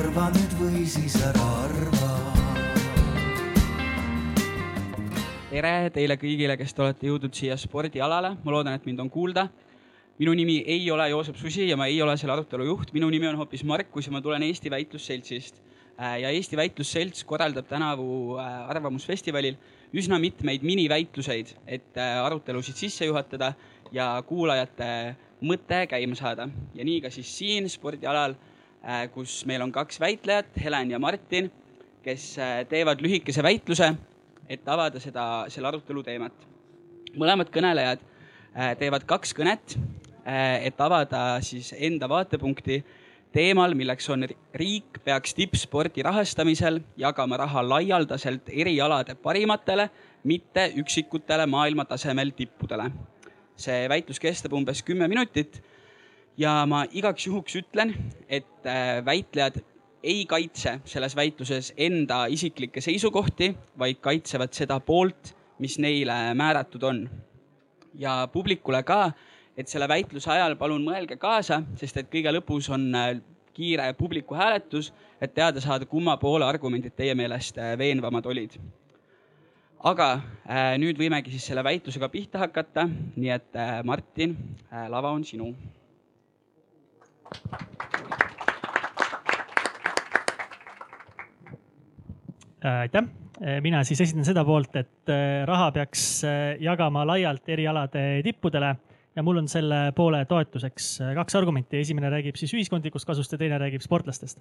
arva nüüd või siis ära arva tere teile kõigile, kes te olete jõudnud siia spordialale, ma loodan, et mind on kuulda. minu nimi ei ole Joosep Susi ja ma ei ole selle arutelu juht, minu nimi on hoopis Markus ja ma tulen Eesti Väitlusseltsist. Äh, ja Eesti Väitlusselts korraldab tänavu äh, Arvamusfestivalil üsna mitmeid miniväitluseid, et äh, arutelusid sisse juhatada ja kuulajate mõte käima saada. ja nii ka siis siin spordialal, kus meil on kaks väitlejat, Helen ja Martin, kes teevad lühikese väitluse et avada seda, selle arutelu teemat. mõlemad kõnelejad äh, teevad kaks kõnet, äh, et avada siis enda vaatepunkti teemal, milleks on riik peaks tippspordi rahastamisel jagama raha laialdaselt erialade parimatele, mitte üksikutele maailmatasemel tippudele. see väitlus kestab umbes kümme minutit ja ma igaks juhuks ütlen, et äh, väitlejad ei kaitse selles väitluses enda isiklikke seisukohti, vaid kaitsevad seda poolt, mis neile määratud on. ja publikule ka, et selle väitluse ajal palun mõelge kaasa, sest et kõige lõpus on äh, kiire publiku hääletus, et teada saada, kumma poole argumendid teie meelest äh, veenvamad olid. aga äh, nüüd võimegi siis selle väitlusega pihta hakata, nii et Martin, lava on sinu. Äh, aitäh, äh, mina siis esindan seda poolt, et äh, raha peaks jagama laialt erialade tippudele ja mul on selle poole toetuseks kaks argumenti. esimene räägib siis ühiskondlikust kasust ja teine räägib sportlastest.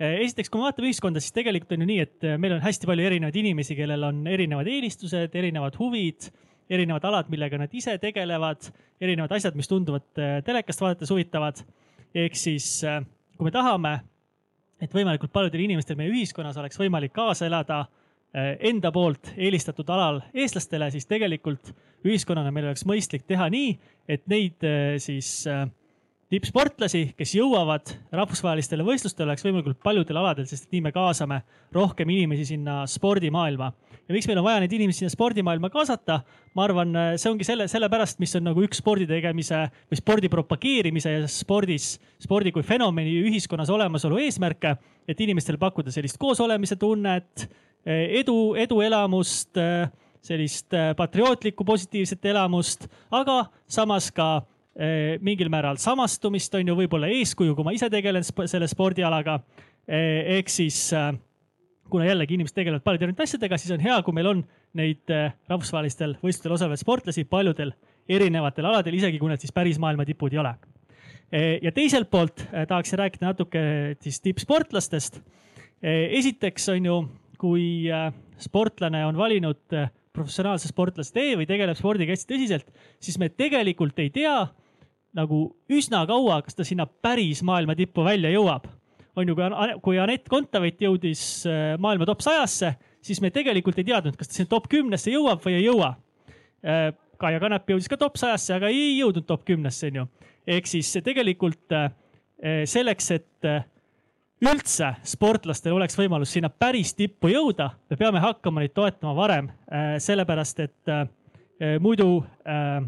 esiteks, kui me vaatame ühiskonda, siis tegelikult on ju nii, et meil on hästi palju erinevaid inimesi, kellel on erinevad eelistused, erinevad huvid, erinevad alad, millega nad ise tegelevad, erinevad asjad, mis tunduvad telekast vaadates huvitavad. Ehk siis, kui me tahame et võimalikult paljudel inimestel meie ühiskonnas oleks võimalik kaasa elada eh, enda poolt eelistatud alal eestlastele, siis tegelikult ühiskonnana meil oleks mõistlik teha nii, et neid eh, siis äh, tippsportlasi, kes jõuavad rahvusvahelistele võistlustele, oleks võimalikult paljudel aladel, sest nii me kaasame rohkem inimesi sinna spordimaailma. ja miks meil on vaja neid inimesi sinna spordimaailma kaasata? ma arvan, see ongi selle, sellepärast, mis on nagu üks spordi tegemise või spordi propageerimise ja spordis, spordi kui fenomeni ühiskonnas olemasolu eesmärke, et inimestele pakkuda sellist koosolemise tunnet, edu, eduelamust, sellist patriootlikku positiivset elamust, aga samas ka mingil määral samastumist, on ju, võib-olla eeskuju, kui ma ise tegelen selle spordialaga. Eh, ehk siis eh, kuna jällegi inimesed tegelevad paljude erinevate asjadega, siis on hea, kui meil on neid rahvusvahelistel võistlustel osalevaid sportlasi paljudel erinevatel aladel, isegi kui nad siis päris maailma tipud ei ole. ja teiselt poolt tahaksin rääkida natuke siis tippsportlastest. esiteks on ju, kui sportlane on valinud professionaalse sportlase tee või tegeleb spordiga hästi tõsiselt, siis me tegelikult ei tea nagu üsna kaua, kas ta sinna päris maailma tippu välja jõuab. on ju, kui, kui Anett Kontaveit jõudis äh, maailma top sajasse, siis me tegelikult ei teadnud, kas ta sinna top kümnesse jõuab või ei jõua. Äh, Kaia Kanep jõudis ka top sajasse, aga ei jõudnud top kümnesse, on ju. ehk siis tegelikult äh, selleks, et üldse sportlastel oleks võimalus sinna päris tippu jõuda, me peame hakkama neid toetama varem, sellepärast et muidu Eh,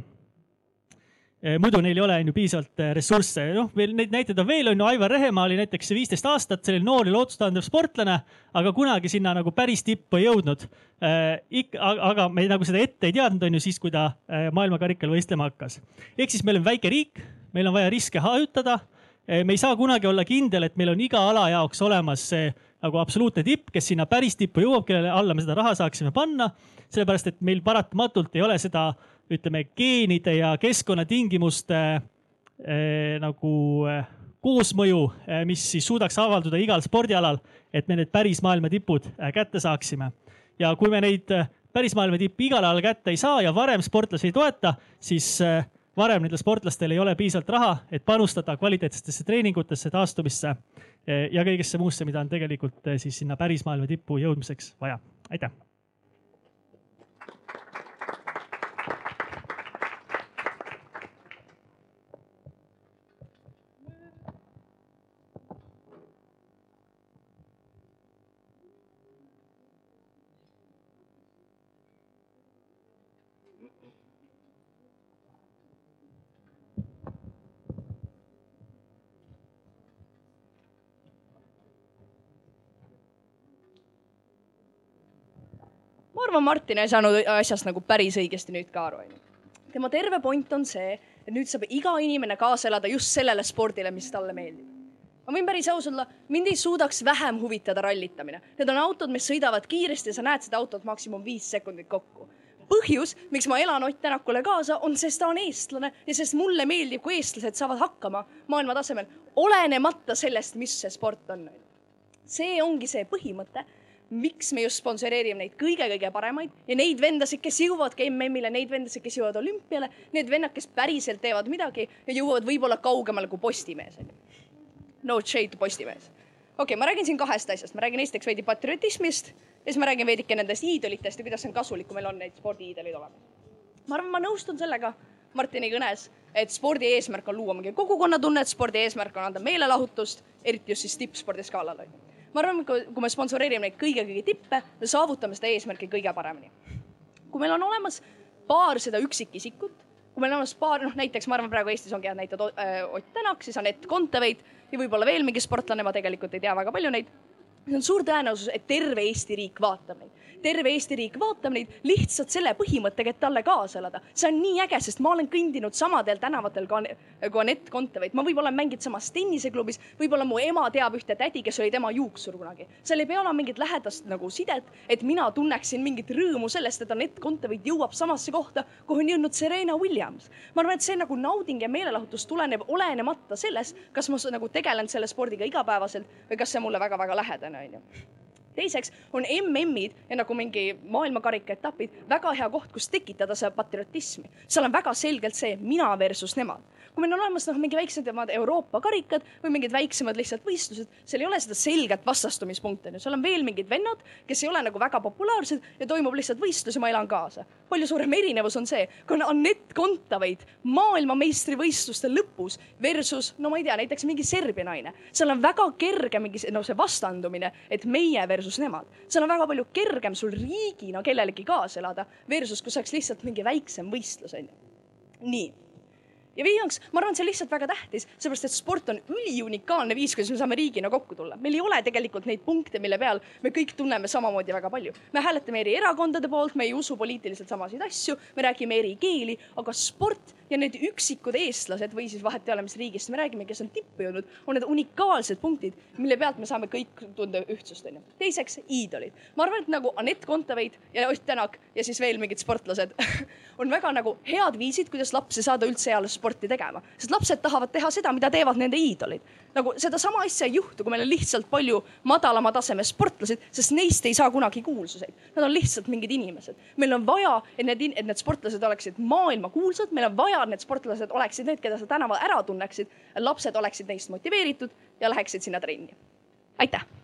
muidu neil ei ole on ju piisavalt eh, ressursse, noh, veel neid näiteid on veel, on ju, Aivar Rehemaa oli näiteks viisteist aastat selline noor ja lootustandev sportlane, aga kunagi sinna nagu päris tippu ei jõudnud äh,. ikka, aga me nagu seda ette ei teadnud, on ju, siis kui ta äh, maailmakarikal võistlema hakkas. ehk siis meil on väike riik, meil on vaja riske hajutada äh,. me ei saa kunagi olla kindel, et meil on iga ala jaoks olemas see nagu absoluutne tipp, kes sinna päris tippu jõuab, kellele alla me seda raha saaksime panna. sellepärast, et meil paratamatult ei ole seda ütleme, geenide ja keskkonnatingimuste eh, nagu eh, koosmõju eh,, mis siis suudaks avalduda igal spordialal, et me need päris maailma tipud kätte saaksime. ja kui me neid päris maailma tippe igal alal kätte ei saa ja varem sportlasi ei toeta, siis varem nendel sportlastel ei ole piisavalt raha, et panustada kvaliteetsetesse treeningutesse, taastumisse ja kõigesse muusse, mida on tegelikult siis sinna päris maailma tippu jõudmiseks vaja. aitäh Martin ei saanud asjast nagu päris õigesti nüüd ka aru, onju. tema terve point on see, et nüüd saab iga inimene kaasa elada just sellele spordile, mis talle meeldib. ma võin päris aus olla, mind ei suudaks vähem huvitada rallitamine. Need on autod, mis sõidavad kiiresti ja sa näed seda autot maksimum viis sekundit kokku põhjus, miks ma elan Ott Tänakule kaasa, on, sest ta on eestlane ja sest mulle meeldib, kui eestlased saavad hakkama maailma tasemel, olenemata sellest, mis see sport on. see ongi see põhimõte miks me just sponsoreerime neid kõige-kõige paremaid ja neid vendasid, kes jõuavadki MM-ile, neid vendasid, kes jõuavad olümpiale, need vennad, kes päriselt teevad midagi ja jõuavad võib-olla kaugemale kui Postimees. No shade Postimees. okei okay,, ma räägin siin kahest asjast, ma räägin esiteks veidi patriotismist ja siis ma räägin veidike nendest iidolitest ja kuidas on kasulik, kui meil on neid spordiiidolid olemas. ma arvan, ma nõustun sellega Martini kõnes, et spordi eesmärk on luua mingi kogukonnatunnet, spordi eeesmärk on anda meelelahutust, eriti just siis tippspordi skaalal onju ma arvan, kui me sponsoreerime neid kõige-kõige tippe, me saavutame seda eesmärki kõige paremini. kui meil on olemas paar seda üksikisikut, kui meil on olemas paar, noh näiteks ma arvan, praegu Eestis ongi head näited äh, Ott Tänak, siis Anett Kontaveit ja võib-olla veel mingi sportlane, ma tegelikult ei tea väga palju neid. see on suur tõenäosus, et terve Eesti riik vaatab neid terve Eesti riik vaatab neid lihtsalt selle põhimõttega, et talle kaasa elada. see on nii äge, sest ma olen kõndinud samadel tänavatel kui Anett Kontaveit, ma võib-olla mänginud samas tenniseklubis, võib-olla mu ema teab ühte tädi, kes oli tema juuksur kunagi. seal ei pea olema mingit lähedast nagu sidet, et mina tunneksin mingit rõõmu sellest, et Anett Kontaveit jõuab samasse kohta, kuhu on jõudnud Serena Williams. ma arvan, et see nagu nauding ja meelelahutus tuleneb olenemata sellest, kas ma nagu tegelen selle spordiga igapäevaselt või kas see mulle väga-väga lähedane on ju teiseks on MM-id ja nagu mingi maailmakarika etapid väga hea koht, kus tekitada seda patriotismi. seal on väga selgelt see mina versus nemad kui meil on olemas noh, mingi väiksemad Euroopa karikad või mingid väiksemad lihtsalt võistlused, seal ei ole seda selget vastastumispunkti, seal on veel mingid vennad, kes ei ole nagu väga populaarsed ja toimub lihtsalt võistlus ja ma elan kaasa. palju suurem erinevus on see, kui on Anett Kontaveit maailmameistrivõistluste lõpus versus no ma ei tea, näiteks mingi Serbia naine. seal on väga kerge mingi no see vastandumine, et meie versus nemad. seal on väga palju kergem sul riigina kellelegi kaasa elada versus kui see oleks lihtsalt mingi väiksem võistlus onju. nii ja viimaks, ma arvan, see on lihtsalt väga tähtis, seepärast et sport on üliunikaalne viis, kuidas me saame riigina kokku tulla. meil ei ole tegelikult neid punkte, mille peal me kõik tunneme samamoodi väga palju. me hääletame eri erakondade poolt, me ei usu poliitiliselt samasid asju, me räägime eri keeli, aga sport ja need üksikud eestlased või siis vahet ei ole, mis riigist me räägime, kes on tippu jõudnud, on need unikaalsed punktid, mille pealt me saame kõik tunda ühtsust, onju. teiseks, iidolid. ma arvan, et nagu Anett Kontaveit ja Ott Tänak ja siis veel mingid sportlased on väga nagu head viisid, kuidas lapsi saada üldse eales sporti tegema, sest lapsed tahavad teha seda, mida teevad nende iidolid. Nagu sedasama asja ei juhtu, kui meil on lihtsalt palju madalama taseme sportlased, sest neist ei saa kunagi kuulsuseid. Nad on lihtsalt mingid inimesed. meil on vaja, et need, et need sportlased oleksid maailmakuulsad, meil on vaja, et need sportlased oleksid need, keda sa tänaval ära tunneksid, lapsed oleksid neist motiveeritud ja läheksid sinna trenni. aitäh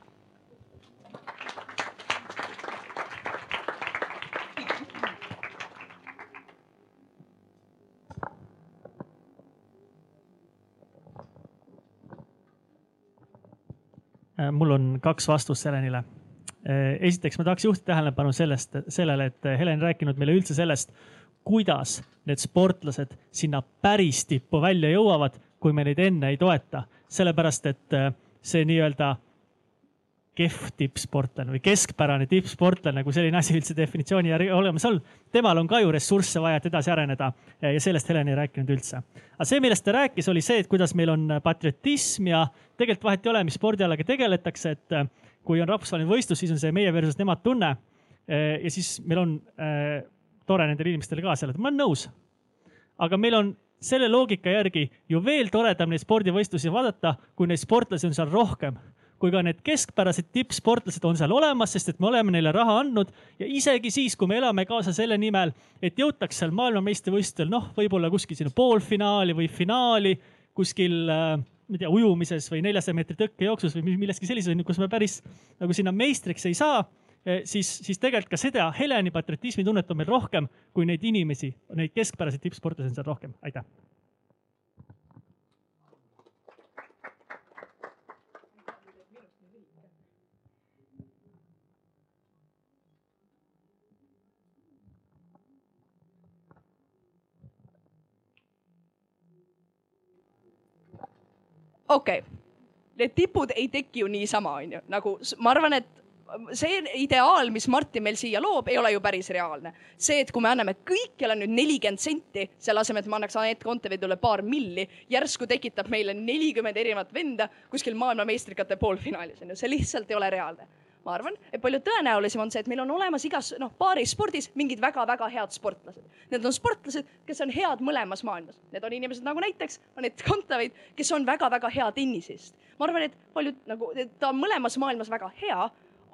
mul on kaks vastust Helenile. Äh, esiteks ma tahaks juhtida tähelepanu sellest, sellele, et Helen rääkinud meile üldse sellest, kuidas need sportlased sinna päris tippu välja jõuavad, kui me neid enne ei toeta. sellepärast, et äh, see nii-öelda kehv tippsportlane või keskpärane tippsportlane, kui selline asi üldse definitsiooni järgi olemas on. temal on ka ju ressursse vaja, et edasi areneda ja sellest Helen ei rääkinud üldse. aga see, millest ta rääkis, oli see, et kuidas meil on patriotism ja tegelikult vahet ei ole, mis spordialaga tegeletakse, et äh, kui on rahvusvaheline võistlus, siis on see meie versus nemad tunne. Ja siis meil on äh, tore nendele inimestele kaasa elada, ma olen nõus. aga meil on selle loogika järgi ju veel toredam neid spordivõistlusi vaadata, kui neid sportlasi on seal rohkem kui ka need keskpärased tippsportlased on seal olemas, sest et me oleme neile raha andnud ja isegi siis, kui me elame kaasa selle nimel, et jõutaks seal maailmameistrivõistlustel noh, võib-olla kuskil sinna poolfinaali või finaali kuskil äh, ma ei tea, ujumises või neljasaja meetri tõkkejooksus või milleski sellises, kus me päris nagu sinna meistriks ei saa eh, siis, siis tegelikult ka seda Heleni patriotismi tunnet on meil rohkem kui neid inimesi, neid keskpäraseid tippsportlasi on seal rohkem. aitäh okei okay., need tipud ei teki ju niisama, onju, nagu ma arvan, et see ideaal, mis Martin meil siia loob, ei ole ju päris reaalne. see, et kui me anname kõikjale nüüd nelikümmend senti, selle asemel, et me annaks Anett Konteveidule paar milli, järsku tekitab meile nelikümmend erinevat venda kuskil maailmameistrikate poolfinaalis on ju, see lihtsalt ei ole reaalne ma arvan, et palju tõenäolisem on see, et meil on olemas igas noh, paaris spordis mingid väga-väga head sportlased. Need on sportlased, kes on head mõlemas maailmas. Need on inimesed nagu näiteks Anett Kontaveit, kes on väga-väga hea tennisist. ma arvan, et paljud nagu, ta on mõlemas maailmas väga hea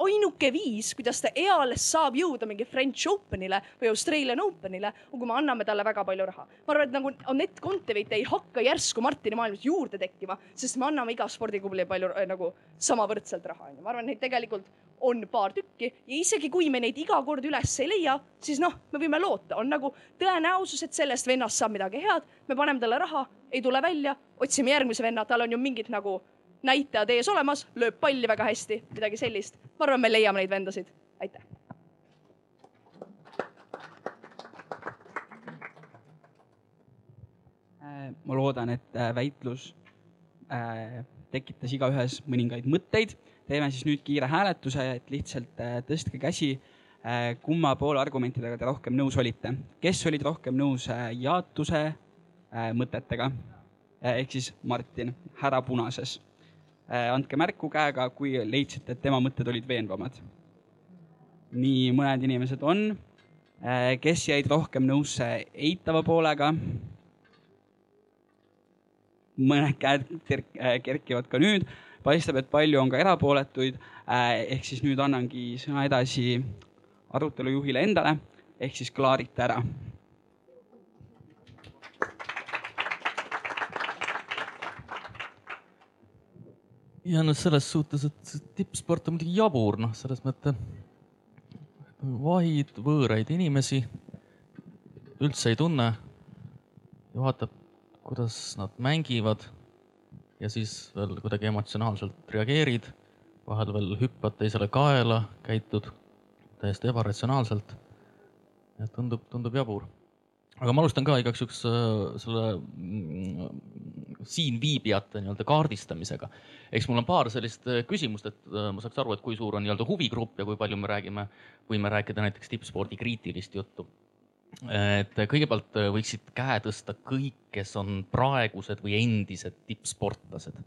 ainuke viis, kuidas ta eales saab jõuda mingi French Openile või Australian Openile, on kui me anname talle väga palju raha. ma arvan, et nagu Anett Kontaveit ei hakka järsku Martini maailmas juurde tekkima, sest me anname iga spordiklublile palju äh, nagu samavõrdselt raha, onju. ma arvan, neid tegelikult on paar tükki ja isegi kui me neid iga kord üles ei leia, siis noh, me võime loota, on nagu tõenäosus, et sellest vennast saab midagi head, me paneme talle raha, ei tule välja, otsime järgmise venna, tal on ju mingid nagu näitajad ees olemas, lööb palli väga hästi, midagi sellist. ma arvan, me leiame neid vendasid. aitäh. Äh, ma loodan, et äh, väitlus äh, tekitas igaühes mõningaid mõtteid. teeme siis nüüd kiire hääletuse, et lihtsalt tõstke käsi, kumma poole argumentidega te rohkem nõus olite. kes olid rohkem nõus jaotuse mõtetega? ehk siis Martin, härra Punases andke märku käega, kui leidsite, et tema mõtted olid veenvamad. nii mõned inimesed on, äh, kes jäid rohkem nõusse eitava poolega. mõned käed äh, kerkivad ka nüüd, paistab, et palju on ka erapooletuid. ehk siis nüüd annangi sõna edasi arutelu juhile endale ehk siis klaarite ära ja noh, selles suhtes, et tippsport on muidugi jabur, noh, selles mõttes vahid võõraid inimesi, üldse ei tunne. Vaatab, kuidas nad mängivad ja siis veel kuidagi emotsionaalselt reageerid, vahel veel hüppad teisele kaela, käitud täiesti ebaratsionaalselt. tundub, tundub jabur. Aga ma alustan ka igaks juhuks äh, selle mm, siinviibijate nii-öelda kaardistamisega. eks mul on paar sellist äh, küsimust, et äh, ma saaks aru, et kui suur on nii-öelda huvigrupp ja kui palju me räägime, võime rääkida näiteks tippspordi kriitilist juttu. et kõigepealt võiksid käe tõsta kõik, kes on praegused või endised tippsportlased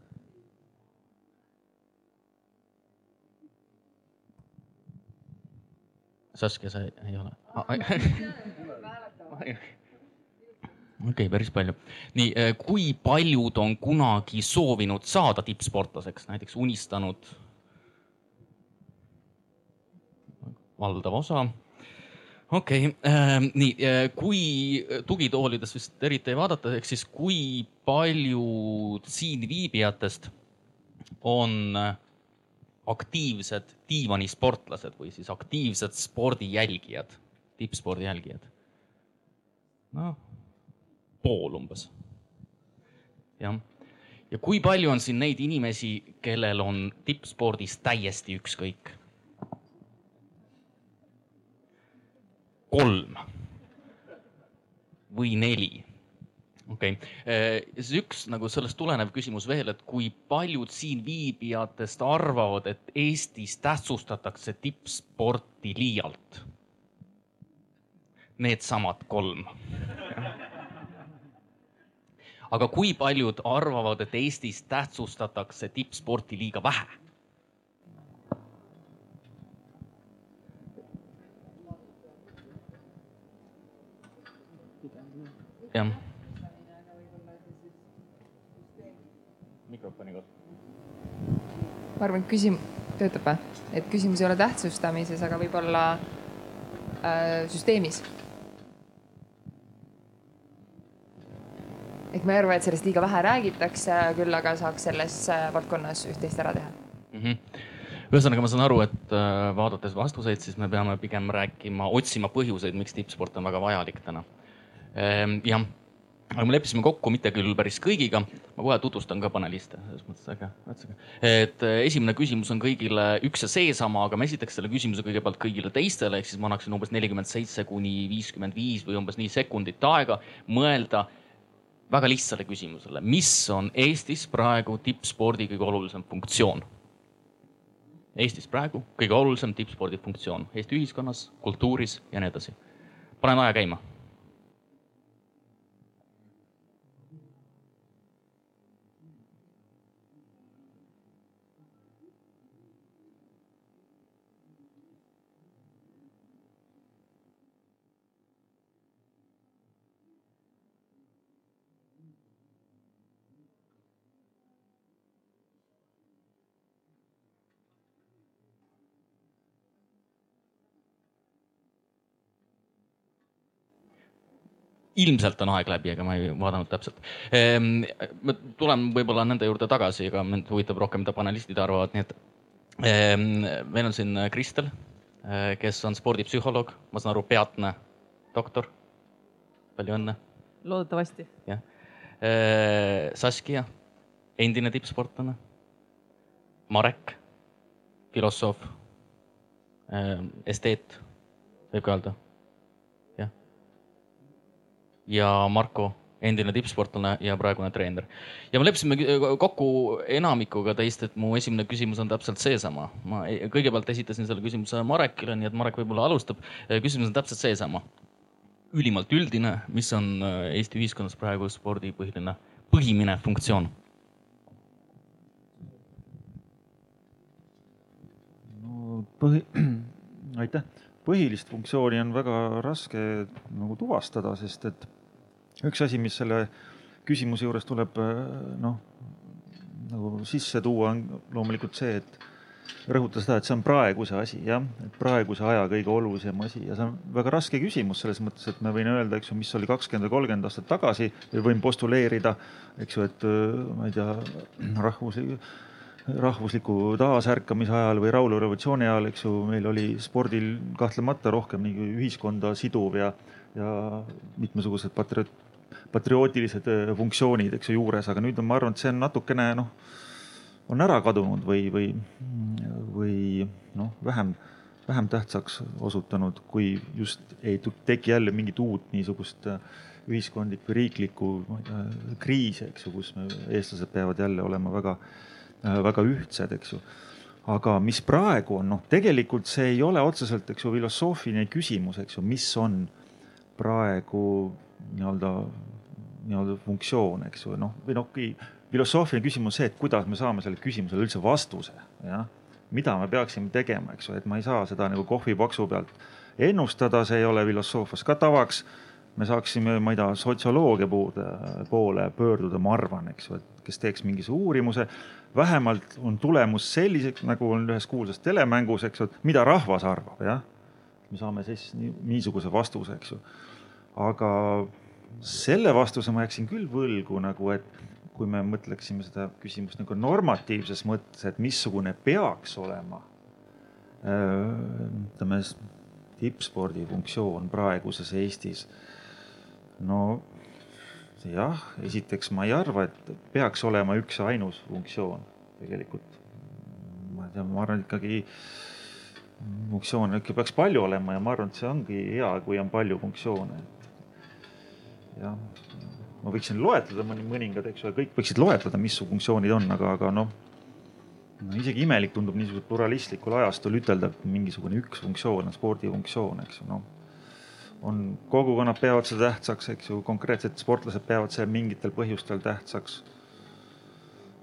Saskia, sa ei ole? okei okay,, päris palju. nii, äh, kui paljud on kunagi soovinud saada tippsportlaseks, näiteks unistanud? valdav osa. okei okay,, äh, nii, äh, kui tugitoolides vist eriti ei vaadata, ehk siis kui paljud siin viibijatest on aktiivsed diivanisportlased või siis aktiivsed spordijälgijad, tippspordi jälgijad? noh pool umbes. jah, ja kui palju on siin neid inimesi, kellel on tippspordis täiesti ükskõik? kolm või neli okei okay., siis üks nagu sellest tulenev küsimus veel, et kui paljud siin viibijatest arvavad, et Eestis tähtsustatakse tippsporti liialt? Needsamad kolm aga kui paljud arvavad, et Eestis tähtsustatakse tippsporti liiga vähe? jah. mikrofoni kohta. ma arvan, et küsim-, töötab või? et küsimus ei ole tähtsustamises, aga võib-olla äh, süsteemis ehk ma ei arva, et sellest liiga vähe räägitakse, küll aga saaks selles äh, valdkonnas üht-teist ära teha mm. -hmm ühesõnaga, ma saan aru, et äh, vaadates vastuseid, siis me peame pigem rääkima, otsima põhjuseid, miks tippsport on väga vajalik täna. Ehm, jah, aga me leppisime kokku, mitte küll päris kõigiga, ma kohe tutvustan ka paneliste, selles mõttes äge, mõtlesin. et äh, esimene küsimus on kõigile üks ja seesama, aga ma esitaks selle küsimuse kõigepealt kõigile teistele, ehk siis ma annaksin umbes nelikümmend seitse kuni viiskümmend viis või umbes nii sekundit aega mõelda väga lihtsale küsimusele, mis on Eestis praegu tippspordi kõige olulisem funktsioon? Eestis praegu kõige olulisem tippspordi funktsioon Eesti ühiskonnas, kultuuris ja nii edasi. panen aja käima ilmselt on aeg läbi, aga ma ei vaadanud täpselt. Ehm, ma tulen võib-olla nende juurde tagasi, aga mind huvitab rohkem, mida panelistid arvavad, nii et ehm, meil on siin Kristel, eh, kes on spordipsühholoog, ma saan aru, peatne doktor. palju õnne. loodetavasti. jah. Eh, Saskia, endine tippsportlane. Marek, filosoof, ehm, esteet, võib ka öelda ja Marko, endine tippsportlane ja praegune treener. ja me leppisime kokku enamikuga teist, et mu esimene küsimus on täpselt seesama. ma e-, kõigepealt esitasin selle küsimuse Marekile, nii et Marek võib-olla alustab. küsimus on täpselt seesama. ülimalt üldine, mis on äh, Eesti ühiskonnas praegu spordi põhiline, põhimine funktsioon? no põhi, aitäh põhilist funktsiooni on väga raske nagu tuvastada, sest et üks asi, mis selle küsimuse juures tuleb noh, nagu sisse tuua, on loomulikult see, et rõhutada seda, et see on praeguse asi, jah, et praeguse aja kõige olulisem asi ja see on väga raske küsimus selles mõttes, et ma võin öelda, eks ju, mis oli kakskümmend või kolmkümmend aastat tagasi või võin postuleerida, eks ju, et ma ei tea, rahvus rahvusliku taasärkamise ajal või rahulorevolutsiooni ajal, eks ju, meil oli spordil kahtlemata rohkem nii ühiskonda siduv ja, ja mitmesugused patrioot, patriootilised äh, funktsioonid, eks ju, juures, aga nüüd on, ma arvan, et see on natukene noh, on ära kadunud või, või, või noh, vähem, vähem tähtsaks osutunud, kui just ei teki jälle mingit uut niisugust äh, ühiskondlikku riiklikku kriisi, eks ju, kus me, eestlased peavad jälle olema väga Äh, väga ühtsed, eks ju. aga mis praegu on, noh, tegelikult see ei ole otseselt, eks ju, filosoofiline küsimus, eks ju, mis on praegu nii-öelda, nii-öelda funktsioon, eks ju, noh, või noh, filosoofiline küsimus see, et kuidas me saame sellele küsimusele üldse vastuse, jah. mida me peaksime tegema, eks ju, et ma ei saa seda nagu kohvipaksu pealt ennustada, see ei ole filosoofias ka tavaks me saaksime, ma ei tea, sotsioloogia poole pöörduda, ma arvan, eks ju, et kes teeks mingisuguse uurimuse, vähemalt on tulemus selliseks, nagu on ühes kuulsas telemängus, eks ju, et mida rahvas arvab, jah. me saame siis niisuguse vastuse, eks ju. Aga selle vastuse ma jääksin küll võlgu nagu, et kui me mõtleksime seda küsimust nagu normatiivses mõttes, et missugune peaks olema ütleme, tippspordi funktsioon praeguses Eestis. no jah, esiteks ma ei arva, et peaks olema üks ja ainus funktsioon tegelikult. ma ei tea, ma arvan ikkagi funktsioone ikka peaks palju olema ja ma arvan, et see ongi hea, kui on palju funktsioone. Jah, ma võiksin loetleda mõni, mõningad, eks ole, kõik võiksid loetleda, mis su funktsioonid on, aga, aga noh no isegi imelik tundub niisugusel pluralistlikul ajastul ütelda, et mingisugune üks funktsioon on spordifunktsioon, eks ju, noh on, kogukonnad peavad seda tähtsaks, eks ju, konkreetsed sportlased peavad seda mingitel põhjustel tähtsaks.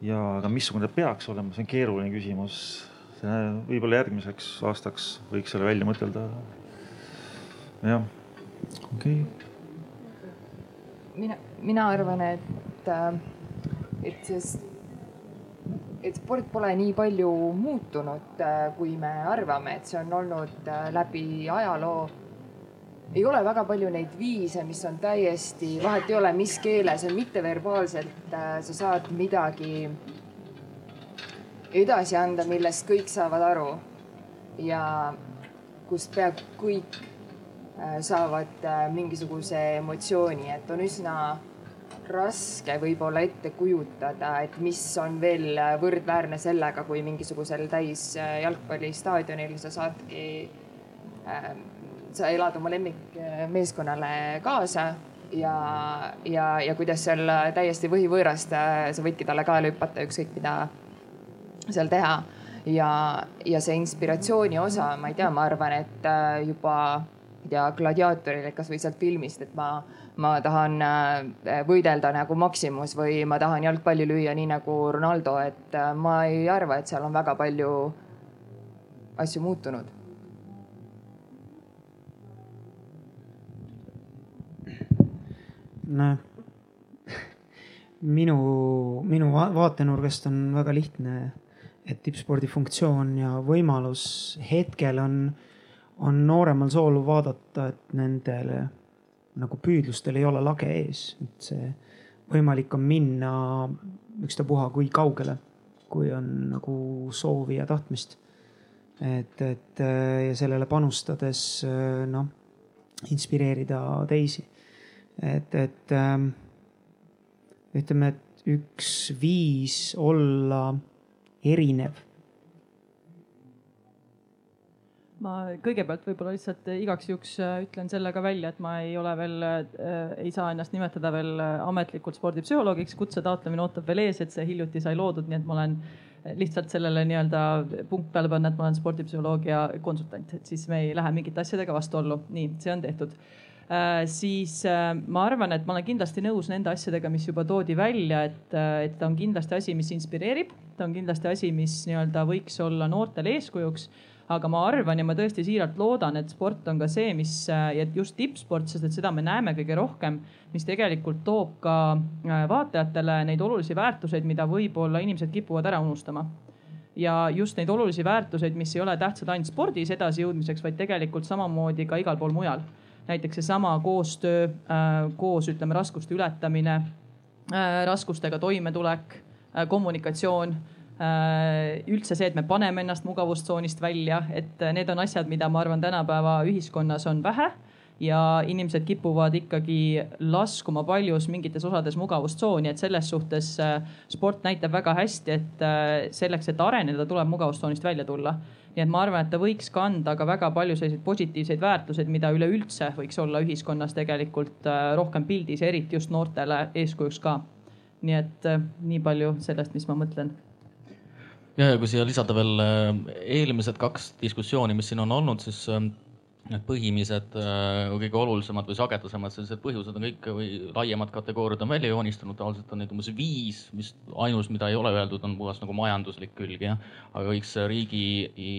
ja, aga missugune ta peaks olema, see on keeruline küsimus. võib-olla järgmiseks aastaks võiks selle välja mõtelda. jah, okei okay.. Mina, mina arvan, et, äh, et see et sport pole nii palju muutunud, äh, kui me arvame, et see on olnud äh, läbi ajaloo ei ole väga palju neid viise, mis on täiesti, vahet ei ole, mis keeles mitteverbaalselt sa saad midagi edasi anda, millest kõik saavad aru. ja kust peaaegu kõik saavad äh, mingisuguse emotsiooni, et on üsna raske võib-olla ette kujutada, et mis on veel võrdväärne sellega, kui mingisugusel täis äh, jalgpallistaadionil sa saadki äh, sa elad oma lemmikmeeskonnale kaasa ja, ja, ja kuidas seal täiesti võhivõõrast sa võidki talle kaela hüpata, ükskõik mida seal teha. ja, ja see inspiratsiooni osa, ma ei tea, ma arvan, et äh, juba tea, gladiaatorile kasvõi sealt filmist, et ma, ma tahan äh, võidelda nagu Maximus või ma tahan jalgpalli lüüa nii nagu Ronaldo, et äh, ma ei arva, et seal on väga palju asju muutunud. Noh, minu, minu vaatenurgast on väga lihtne, et tippspordi funktsioon ja võimalus hetkel on, on nooremal sool vaadata, et nendele nagu püüdlustel ei ole lage ees, et see võimalik on minna ükstapuha kui kaugele, kui on nagu soovi ja tahtmist. et, et ja sellele panustades noh, inspireerida teisi et, et ähm, ütleme, et üks viis olla erinev ma kõigepealt võib-olla lihtsalt igaks juhuks äh, ütlen selle ka välja, et ma ei ole veel äh,, ei saa ennast nimetada veel äh, ametlikult spordipsühholoogiks, kutse taotlemine ootab veel ees, et see hiljuti sai loodud, nii et ma olen äh, lihtsalt sellele nii-öelda punkt peale panna, et ma olen spordipsühholoogia konsultant, et siis me ei lähe mingite asjadega vastuollu. nii, see on tehtud Äh, siis äh, ma arvan, et ma olen kindlasti nõus nende asjadega, mis juba toodi välja, et, äh, et ta on kindlasti asi, mis inspireerib, ta on kindlasti asi, mis nii-öelda võiks olla noortele eeskujuks. Aga ma arvan ja ma tõesti siiralt loodan, et sport on ka see, mis ja just tippsport, sest et seda me näeme kõige rohkem, mis tegelikult toob ka vaatajatele neid olulisi väärtuseid, mida võib-olla inimesed kipuvad ära unustama. Ja just neid olulisi väärtuseid, mis ei ole tähtsad ainult spordis edasijõudmiseks, vaid tegelikult samamoodi ka igal pool mujal näiteks seesama koostöö, äh, koos ütleme raskuste ületamine, äh, raskustega toimetulek, äh, kommunikatsioon üldse see, et me paneme ennast mugavustsoonist välja, et need on asjad, mida ma arvan, tänapäeva ühiskonnas on vähe ja inimesed kipuvad ikkagi laskuma paljus mingites osades mugavustsooni, et selles suhtes sport näitab väga hästi, et selleks, et areneda, tuleb mugavustsoonist välja tulla nii et ma arvan, et ta võiks kanda ka väga palju selliseid positiivseid väärtuseid, mida üleüldse võiks olla ühiskonnas tegelikult äh, rohkem pildis eriti just noortele eeskujuks ka. nii et äh, nii palju sellest, mis ma mõtlen ja, ja kui siia lisada veel äh, eelmised kaks diskussiooni, mis siin on olnud, siis ähm, need põhimised, äh, kõige olulisemad või sagedasemad sellised põhjused on kõik või laiemad kategooriad on välja joonistunud, tavaliselt on neid umbes viis, mis ainus, mida ei ole öeldud, on puhas nagu majanduslik külg jah. aga kõik see riigi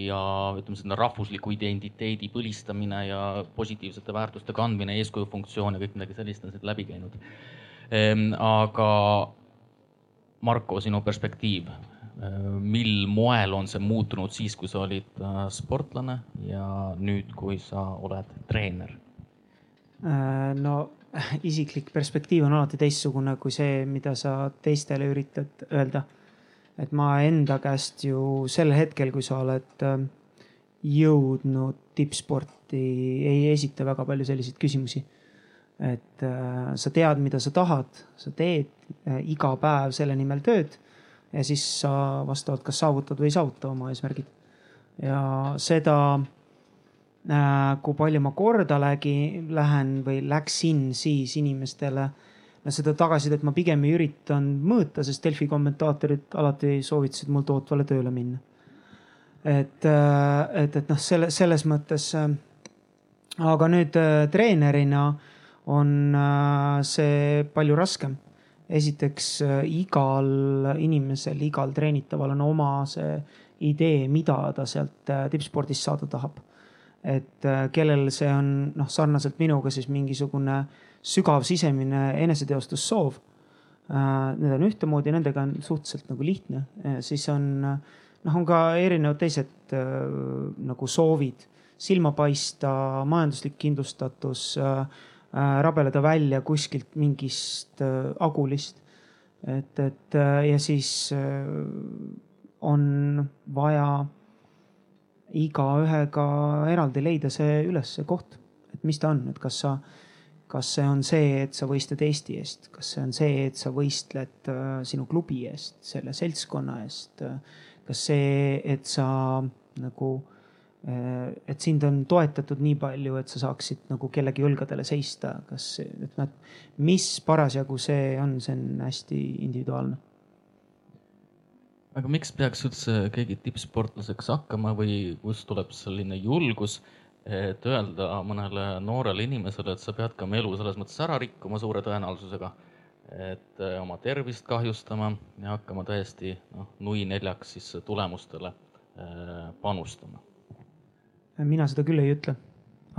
ja ütleme, selline rahvusliku identiteedi põlistamine ja positiivsete väärtuste kandmine, eeskuju funktsioon ja kõik midagi sellist on siit läbi käinud. Ehm, aga Marko, sinu perspektiiv mil moel on see muutunud siis, kui sa olid äh, sportlane ja nüüd, kui sa oled treener? Äh, no isiklik perspektiiv on alati teistsugune kui see, mida sa teistele üritad öelda. et ma enda käest ju sel hetkel, kui sa oled äh, jõudnud tippsporti, ei esita väga palju selliseid küsimusi. et sa tead, mida sa tahad, sa teed iga päev selle nimel tööd ja siis sa vastavalt kas saavutad või ei saavuta oma eesmärgid. ja seda, äh, kui palju ma korda lägi, lähen või läksin siis inimestele, no seda tagasisidet ma pigem ei üritanud mõõta, sest Delfi kommentaatorid alati soovitasid mul tootvale tööle minna. et, äh, et, et noh, selle, selles mõttes. Äh, aga nüüd treenerina on see palju raskem esiteks äh, igal inimesel, igal treenitaval on oma see idee, mida ta sealt äh, tippspordist saada tahab. et äh, kellel see on noh, sarnaselt minuga siis mingisugune sügav sisemine eneseteostussoov. Need on ühtemoodi, nendega on suhteliselt nagu lihtne, siis on noh, on ka erinevad teised nagu soovid, silma paista, majanduslik kindlustatus rabeleda välja kuskilt mingist äh, agulist. et, et äh, ja siis on vaja igaühega eraldi leida see üles, see koht, et mis ta on, et kas sa, kas see on see, et sa võistled Eesti eest, kas see on see, et sa võistled sinu klubi eest, selle seltskonna eest, kas see, et sa nagu Äh, et sind on toetatud nii palju, et sa saaksid nagu kellegi õlgadele seista, kas, et noh, mis parasjagu see on, see on hästi individuaalne. aga miks peaks üldse keegi tippsportlaseks hakkama või kust tuleb selline julgus, et öelda mõnele noorele inimesele, et sa pead ka oma elu selles mõttes ära rikkuma suure tõenäosusega, et eh, oma tervist kahjustama ja hakkama täiesti noh, nui neljaks siis tulemustele eh, panustama? Mina seda küll ei ütle,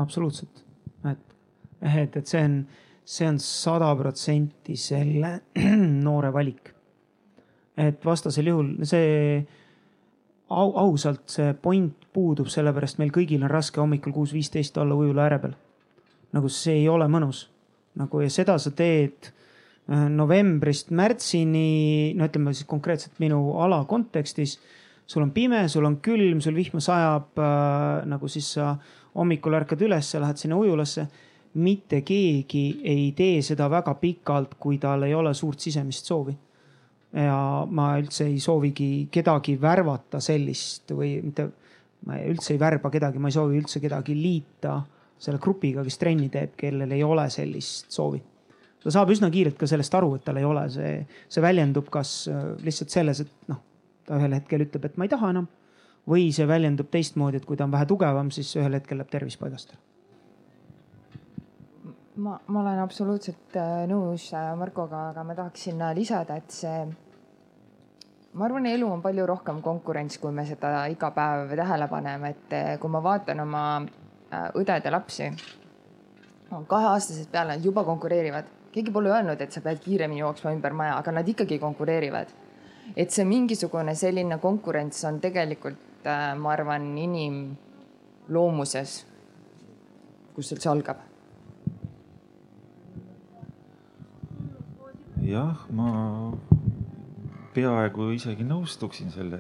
absoluutselt, et, et, et see on, see on sada protsenti selle noore valik et vastasel juhul see au, ausalt see point puudub, sellepärast meil kõigil on raske hommikul kuus viisteist olla ujula ääre peal. nagu see ei ole mõnus nagu ja seda sa teed äh, novembrist märtsini, no ütleme siis konkreetselt minu ala kontekstis. Sul on pime, sul on külm, sul vihma sajab äh, nagu siis sa hommikul ärkad üles, lähed sinna ujulasse. mitte keegi ei tee seda väga pikalt, kui tal ei ole suurt sisemist soovi ja ma üldse ei soovigi kedagi värvata sellist või mitte, ma üldse ei värba kedagi, ma ei soovi üldse kedagi liita selle grupiga, kes trenni teeb, kellel ei ole sellist soovi. ta saab üsna kiirelt ka sellest aru, et tal ei ole see, see väljendub kas äh, lihtsalt selles, et noh, ta ühel hetkel ütleb, et ma ei taha enam. või see väljendub teistmoodi, et kui ta on vähe tugevam, siis ühel hetkel läheb tervis paigast ära ma, ma olen absoluutselt äh, nõus äh, Markoga, aga ma tahaks sinna lisada, et see ma arvan, elu on palju rohkem konkurents, kui me seda iga päev tähele paneme, et kui ma vaatan oma äh, õdede lapsi, kaheaastased peale, nad juba konkureerivad. keegi pole öelnud, et sa pead kiiremini jooksma ümber maja, aga nad ikkagi konkureerivad. Et see mingisugune selline konkurents on tegelikult, äh, ma arvan, inimloomuses, kus üldse algab jah, ma peaaegu isegi nõustuksin selle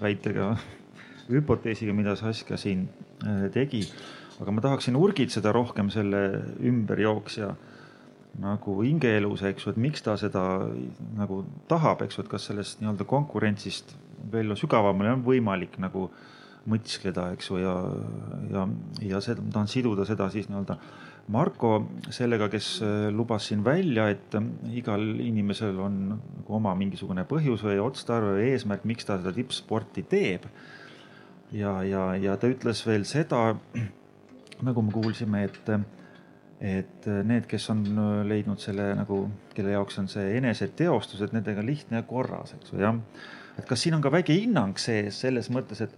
väitega, hüpoteesiga, mida Saskia siin äh, tegi. aga ma tahaksin urgitseda rohkem selle ümberjooksja nagu hingeelus, eks ju, et miks ta seda nagu tahab, eks ju, et kas sellest nii-öelda konkurentsist veel sügavamale on võimalik nagu mõtiskleda, eks ju, ja, ja, ja seda, ma tahan siduda seda siis nii-öelda Marko sellega, kes äh, lubas siin välja, et äh, igal inimesel on nagu oma mingisugune põhjus või otstarve või eesmärk, miks ta seda tippsporti teeb. ja, ja, ja ta ütles veel seda, nagu me kuulsime, et, et need, kes on leidnud selle nagu, kelle jaoks on see eneseteostus, et nendega lihtne ja korras, eks ju, jah. et kas siin on ka väike hinnang sees selles mõttes, et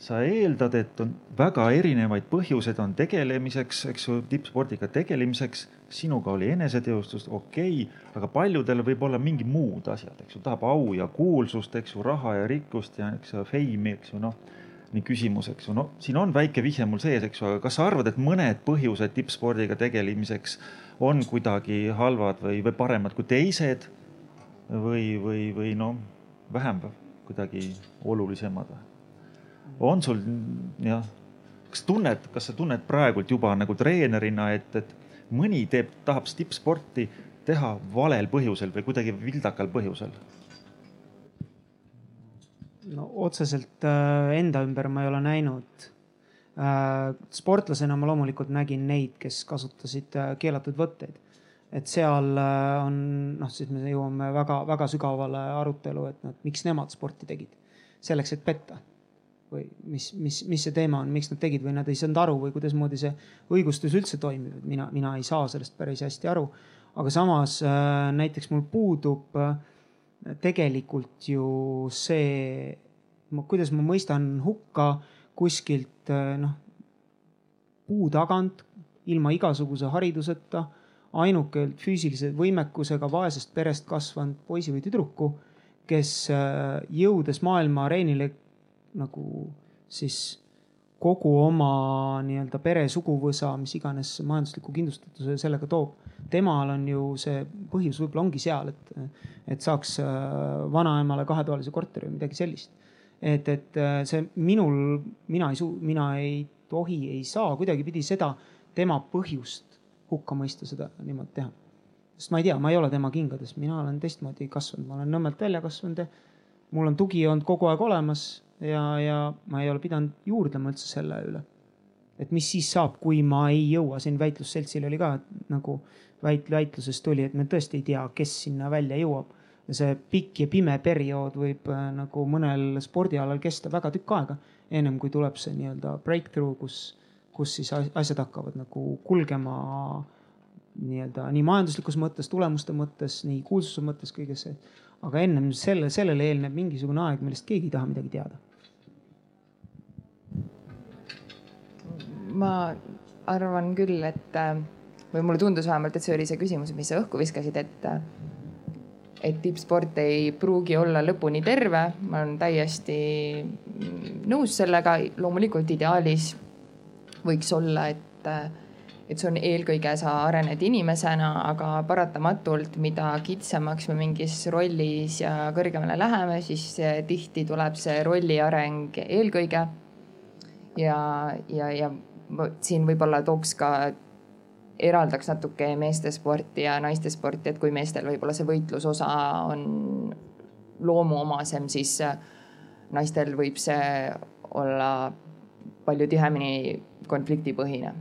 sa eeldad, et on väga erinevaid põhjuseid on tegelemiseks, eks ju, tippspordiga tegelemiseks. sinuga oli eneseteostus, okei okay,, aga paljudel võib olla mingi muud asjad, eks ju, tahab au ja kuulsust, eks ju, raha ja rikkust ja eks ju, feimi, eks ju, noh. Nii küsimus, eks ju, no siin on väike vihje mul sees, eks ju, aga kas sa arvad, et mõned põhjused tippspordiga tegelemiseks on kuidagi halvad või, või paremad kui teised või, või, või noh, vähem kuidagi olulisemad või? on sul jah, kas tunned, kas sa tunned praegult juba nagu treenerina, et, et mõni teeb, tahab tippsporti teha valel põhjusel või kuidagi vildakal põhjusel? No otseselt äh, enda ümber ma ei ole näinud äh,. sportlasena ma loomulikult nägin neid, kes kasutasid äh, keelatud võtteid. et seal on noh, siis me jõuame väga-väga sügavale arutelu, et noh, miks nemad sporti tegid. selleks, et petta või mis, mis, mis see teema on, miks nad tegid või nad ei saanud aru või kuidasmoodi see õigustus üldse toimib, et mina, mina ei saa sellest päris hästi aru. aga samas näiteks mul puudub äh, tegelikult ju see, kuidas ma mõistan hukka kuskilt äh, noh puu tagant ilma igasuguse hariduseta, ainukelt füüsilise võimekusega vaesest perest kasvanud poisi või tüdruku, kes jõudes maailma areenile nagu siis kogu oma nii-öelda pere, suguvõsa, mis iganes majandusliku kindlustatuse sellega toob. Temal on ju see põhjus võib-olla ongi seal, et, et saaks äh, vanaemale kahetoalise korteri või midagi sellist. et, et äh, see minul, mina ei suu-, mina ei tohi, ei saa kuidagipidi seda tema põhjust hukka mõista, seda niimoodi teha. sest ma ei tea, ma ei ole tema kingades, mina olen teistmoodi kasvanud, ma olen Nõmmelt välja kasvanud ja mul on tugi olnud kogu aeg olemas ja, ja ma ei ole pidanud juurdlema üldse selle üle. et mis siis saab, kui ma ei jõua, siin väitlusseltsil oli ka nagu väit-, väitlusest tuli, et me tõesti ei tea, kes sinna välja jõuab. see pikk ja pime periood võib äh, nagu mõnel spordialal kesta väga tükk aega, ennem kui tuleb see nii-öelda breakthrough, kus, kus siis asjad hakkavad nagu kulgema nii-öelda nii majanduslikus mõttes, tulemuste mõttes, nii kuulsuse mõttes, kõige see. aga ennem selle, sellele eelneb mingisugune aeg, millest keegi ei taha midagi teada. ma arvan küll, et või mulle tundus vähemalt, et see oli see küsimus, mis sa õhku viskasid, et et tippsport ei pruugi olla lõpuni terve, ma olen täiesti nõus sellega, loomulikult ideaalis võiks olla, et, et see on eelkõige sa arened inimesena, aga paratamatult, mida kitsamaks me mingis rollis ja kõrgemale läheme, siis tihti tuleb see rolli areng eelkõige. ja, ja, ja siin võib-olla tooks ka eraldaks natuke meeste sporti ja naiste sporti, et kui meestel võib-olla see võitlusosa on loomuomasem, siis äh, naistel võib see olla palju tihemini konfliktipõhine.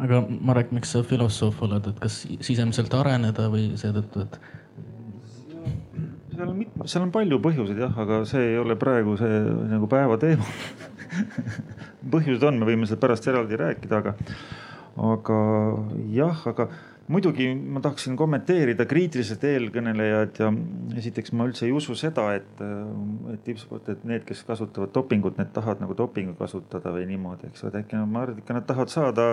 aga Marek, miks sa filosoof oled, et kas sisemiselt areneda või seetõttu, et? Seal on mitme, seal on palju põhjuseid jah, aga see ei ole praegu see nagu päeva teema. Põhjused on, me võime sellest pärast eraldi rääkida, aga, aga jah, aga muidugi ma tahaksin kommenteerida kriitiliselt eelkõnelejad ja esiteks ma üldse ei usu seda, et, et tippsport, et need, kes kasutavad dopingut, need tahavad nagu dopingu kasutada või niimoodi, eks et äkki ma arvan, et ikka nad tahavad saada,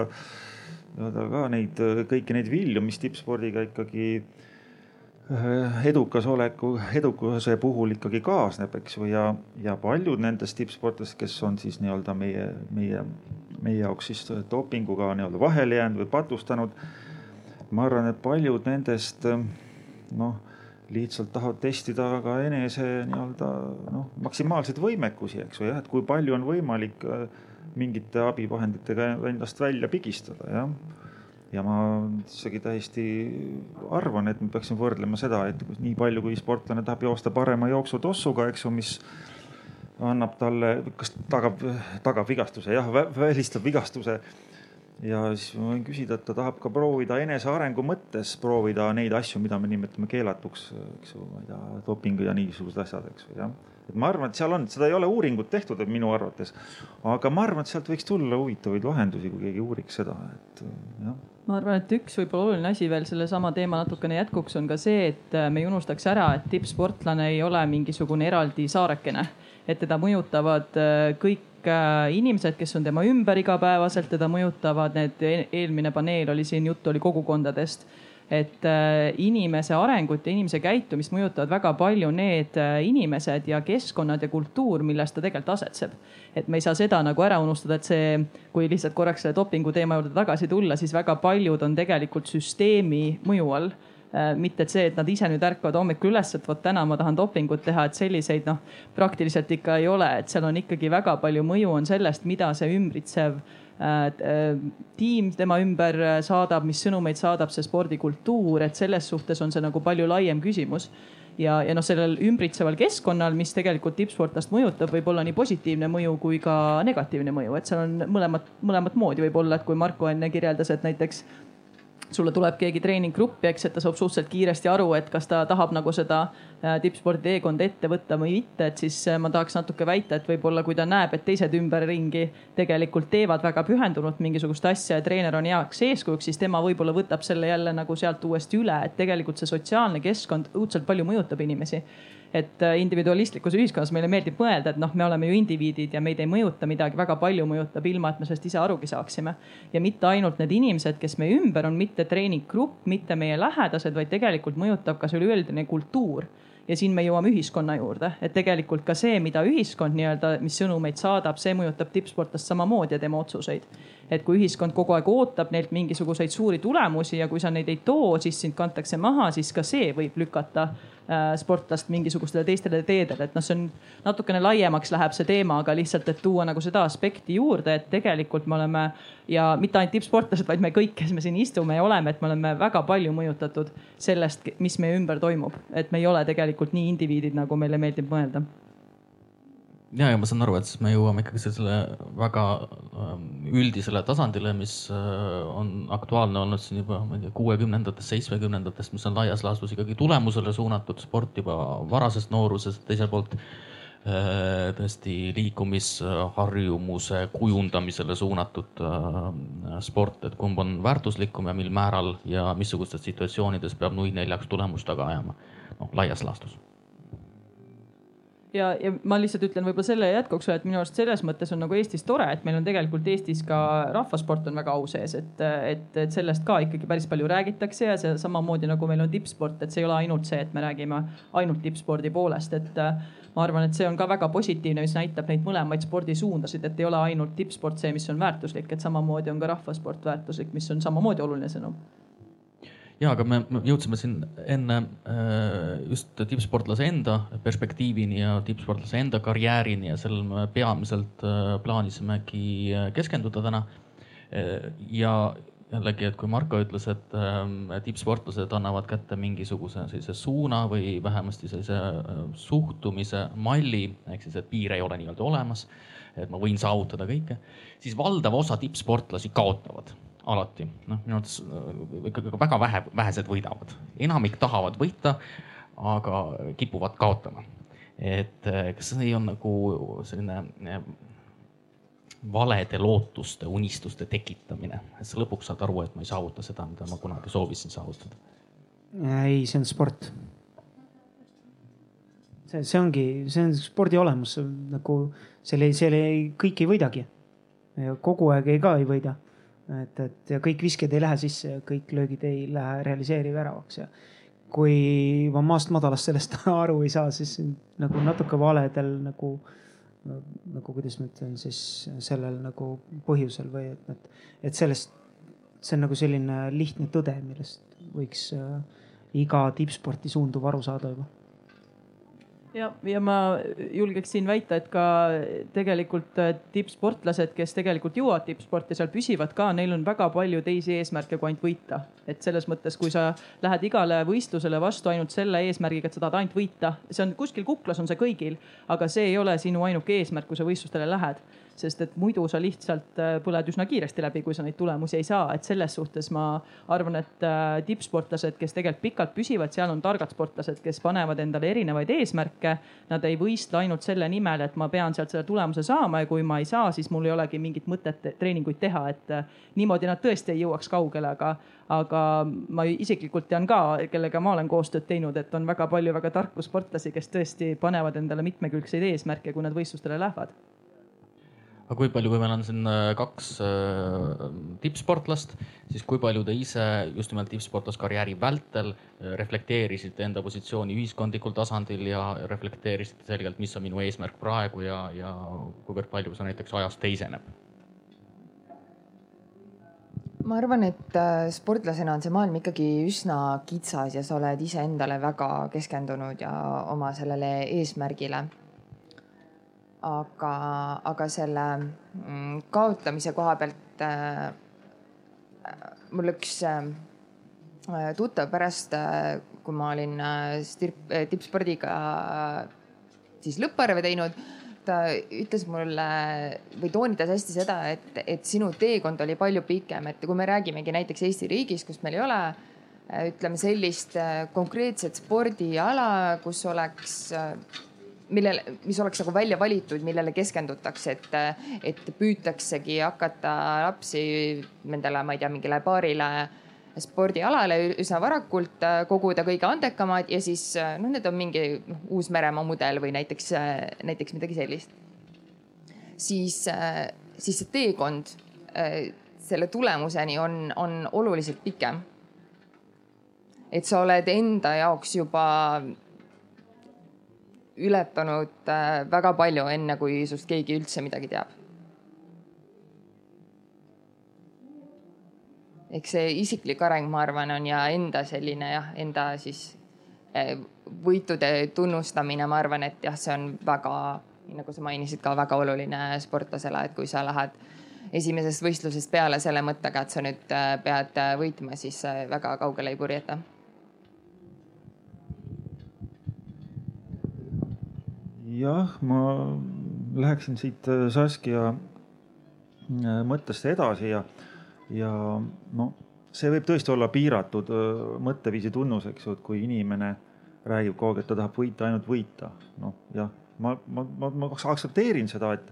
saada ka neid kõiki neid vilju, mis tippspordiga ikkagi Äh, edukas oleku, edukuse puhul ikkagi kaasneb, eks ju, ja, ja paljud nendest tippsportlastest, kes on siis nii-öelda meie, meie, meie jaoks siis dopinguga nii-öelda vahele jäänud või patustanud. ma arvan, et paljud nendest noh, lihtsalt tahavad testida ka enese nii-öelda noh, maksimaalseid võimekusi, eks ju, jah, et kui palju on võimalik äh, mingite abivahenditega endast välja pigistada, jah ja ma isegi täiesti arvan, et me peaksime võrdlema seda, et nii palju, kui sportlane tahab joosta parema jooksutossuga, eks ju, mis annab talle, kas tagab, tagab vigastuse, jah, välistab vigastuse. ja siis ma võin küsida, et ta tahab ka proovida enesearengu mõttes proovida neid asju, mida me nimetame keelatuks, eks ju, ma ei tea, doping ja niisugused asjad, eks ju, jah et ma arvan, et seal on, seda ei ole uuringut tehtud minu arvates, aga ma arvan, et sealt võiks tulla huvitavaid lahendusi, kui keegi uuriks seda, et jah. Ma arvan, et üks võib-olla oluline asi veel sellesama teema natukene jätkuks on ka see, et me ei unustaks ära, et tippsportlane ei ole mingisugune eraldi saarekene, et teda mõjutavad äh, kõik äh, inimesed, kes on tema ümber igapäevaselt, teda mõjutavad need, e-, eelmine paneel oli siin, juttu oli kogukondadest et äh, inimese arengut ja inimese käitumist mõjutavad väga palju need äh, inimesed ja keskkonnad ja kultuur, milles ta tegelikult asetseb. et me ei saa seda nagu ära unustada, et see, kui lihtsalt korraks selle dopingu teema juurde tagasi tulla, siis väga paljud on tegelikult süsteemi mõju all äh, mitte et see, et nad ise nüüd ärkavad hommikul üles, et vot täna ma tahan dopingut teha, et selliseid noh, praktiliselt ikka ei ole, et seal on ikkagi väga palju mõju on sellest, mida see ümbritsev Äh, tiim tema ümber äh, saadab, mis sõnumeid saadab see spordikultuur, et selles suhtes on see nagu palju laiem küsimus. Ja, ja noh, sellel ümbritseval keskkonnal, mis tegelikult tippsportlast mõjutab, võib olla nii positiivne mõju kui ka negatiivne mõju, et seal on mõlemat, mõlemat moodi võib-olla, et kui Marko enne kirjeldas, et näiteks sulle tuleb keegi treeninggruppi, eks, et ta saab suhteliselt kiiresti aru, et kas ta tahab nagu seda äh, tippspordi teekonda ette võtta või mitte, et siis äh, ma tahaks natuke väita, et võib-olla kui ta näeb, et teised ümberringi tegelikult teevad väga pühendunult mingisugust asja ja treener on heaks eeskujuks, siis tema võib-olla võtab selle jälle nagu sealt uuesti üle, et tegelikult see sotsiaalne keskkond õudselt palju mõjutab inimesi et äh, individualistlikus ühiskonnas meile meeldib mõelda, et noh, me oleme ju indiviidid ja meid ei mõjuta midagi, väga palju mõjutab, ilma et me sellest ise arugi saaksime. ja mitte ainult need inimesed, kes meie ümber on, mitte treeninggrupp, mitte meie lähedased, vaid tegelikult mõjutab ka see üleüldine kultuur ja siin me jõuame ühiskonna juurde, et tegelikult ka see, mida ühiskond nii-öelda, mis sõnumeid saadab, see mõjutab tippsportlast samamoodi ja tema otsuseid. et kui ühiskond kogu aeg ootab neilt mingisuguseid suuri tulemusi ja kui sa neid ei too, siis sind kantakse maha, siis ka see võib lükata sportlast mingisugustele teistele teedele, et noh, see on natukene laiemaks läheb see teema, aga lihtsalt, et tuua nagu seda aspekti juurde, et tegelikult me oleme ja mitte ainult tippsportlased, vaid me kõik, kes me siin istume ja oleme, et me oleme väga palju mõjutatud sellest, mis meie ümber toimub, et me ei ole tegelikult nii indiviidid, nagu meile meeldib mõelda ja, ja ma saan aru, et siis me jõuame ikkagi sellisele väga ähm, üldisele tasandile, mis äh, on aktuaalne olnud siin juba, ma ei tea, kuuekümnendatest, seitsmekümnendatest, mis on laias laastus ikkagi tulemusele suunatud sport juba varasest noorusest, teiselt poolt äh, tõesti liikumisharjumuse kujundamisele suunatud äh, sport, et kumb on väärtuslikum ja mil määral ja missugustes situatsioonides peab nui neljaks tulemust taga ajama. noh, laias laastus ja, ja ma lihtsalt ütlen võib-olla selle jätkuks, et minu arust selles mõttes on nagu Eestis tore, et meil on tegelikult Eestis ka rahvasport on väga au sees, et, et, et sellest ka ikkagi päris palju räägitakse ja see samamoodi nagu meil on tippsport, et see ei ole ainult see, et me räägime ainult tippspordi poolest, et ma arvan, et see on ka väga positiivne, mis näitab neid mõlemaid spordisuundasid, et ei ole ainult tippsport see, mis on väärtuslik, et samamoodi on ka rahvasport väärtuslik, mis on samamoodi oluline sõnum ja, aga me jõudsime siin enne äh, just tippsportlase enda perspektiivini ja tippsportlase enda karjäärini ja sellel me peamiselt äh, plaanisimegi äh, keskenduda täna. ja jällegi, et kui Marko ütles, et tippsportlased annavad kätte mingisuguse sellise suuna või vähemasti sellise suhtumise malli, ehk siis, et piire ei ole nii-öelda olemas, et ma võin saavutada kõike, siis valdav osa tippsportlasi kaotavad alati, noh minu arvates äh, ikkagi väga vähe, vähesed võidavad, enamik tahavad võita, aga kipuvad kaotama. et äh, kas see on nagu selline äh, valede lootuste, unistuste tekitamine, et sa lõpuks saad aru, et ma ei saavuta seda, mida ma kunagi soovisin saavutada? ei, see on sport. see, see ongi, see on spordi olemus, nagu selle, selle kõik ei võidagi. kogu aeg ei ka ei võida et, et ja kõik visked ei lähe sisse ja kõik löögid ei lähe realiseeri väravaks ja kui ma maast madalast sellest aru ei saa, siis nagu natuke valedel nagu, nagu kuidas ma ütlen siis sellel nagu põhjusel või et, et, et sellest, see on nagu selline lihtne tõde, millest võiks äh, iga tippsporti suunduv aru saada juba ja, ja ma julgeksin väita, et ka tegelikult äh, tippsportlased, kes tegelikult jõuavad tippsporti, seal püsivad ka, neil on väga palju teisi eesmärke kui ainult võita. et selles mõttes, kui sa lähed igale võistlusele vastu ainult selle eesmärgiga, et sa tahad ainult võita, see on kuskil kuklas on see kõigil, aga see ei ole sinu ainuke eesmärk, kui sa võistlustele lähed sest et muidu sa lihtsalt äh, põled üsna kiiresti läbi, kui sa neid tulemusi ei saa, et selles suhtes ma arvan, et äh, tippsportlased, kes tegelikult pikalt püsivad, seal on targad sportlased, kes panevad endale erinevaid eesmärke. Nad ei võistle ainult selle nimel, et ma pean sealt selle tulemuse saama ja kui ma ei saa, siis mul ei olegi mingit mõtet treeninguid teha, et äh, niimoodi nad tõesti ei jõuaks kaugele, aga, aga ma isiklikult tean ka, kellega ma olen koostööd teinud, et on väga palju väga tarku sportlasi, kes tõesti panevad endale mitmekülgseid eesmärke, kui nad võistlustele lähevad aga kui palju, kui meil on siin äh, kaks äh, tippsportlast, siis kui palju te ise just nimelt tippsportlaskarjääri vältel äh, reflekteerisite enda positsiooni ühiskondlikul tasandil ja reflekteerisite selgelt, mis on minu eesmärk praegu ja, ja kuivõrd palju see näiteks ajas teiseneb? ma arvan, et sportlasena on see maailm ikkagi üsna kitsas ja sa oled iseendale väga keskendunud ja oma sellele eesmärgile aga, aga selle mm, kaotamise koha pealt äh, mul üks äh, tuttav pärast äh,, kui ma olin äh, tippspordiga äh, siis lõpparve teinud, ta ütles mulle või toonitas hästi seda, et, et sinu teekond oli palju pikem, et kui me räägimegi näiteks Eesti riigis, kus meil ei ole äh, ütleme sellist äh, konkreetset spordiala, kus oleks millele, mis oleks nagu välja valitud, millele keskendutakse, et, et püütaksegi hakata lapsi nendele, ma ei tea, mingile paarile spordialale üsna varakult koguda kõige andekamad ja siis noh, need on mingi noh, Uus-Meremaa mudel või näiteks, näiteks midagi sellist. siis, siis see teekond selle tulemuseni on, on oluliselt pikem. et sa oled enda jaoks juba ületanud äh, väga palju, enne kui sinust keegi üldse midagi teab. eks see isiklik areng, ma arvan, on ja enda selline jah, enda siis äh, võitude tunnustamine, ma arvan, et jah, see on väga, nagu sa mainisid ka väga oluline sportlasele, et kui sa lähed esimesest võistlusest peale selle mõttega, et sa nüüd äh, pead võitma, siis väga kaugele ei purjeta jah, ma läheksin siit äh, Saskia äh, mõttest edasi ja, ja no see võib tõesti olla piiratud äh, mõtteviisi tunnus, eks ju, et kui inimene räägib kogu aeg, et ta tahab võita, ainult võita. noh, jah, ma, ma, ma, ma aktsepteerin seda, et,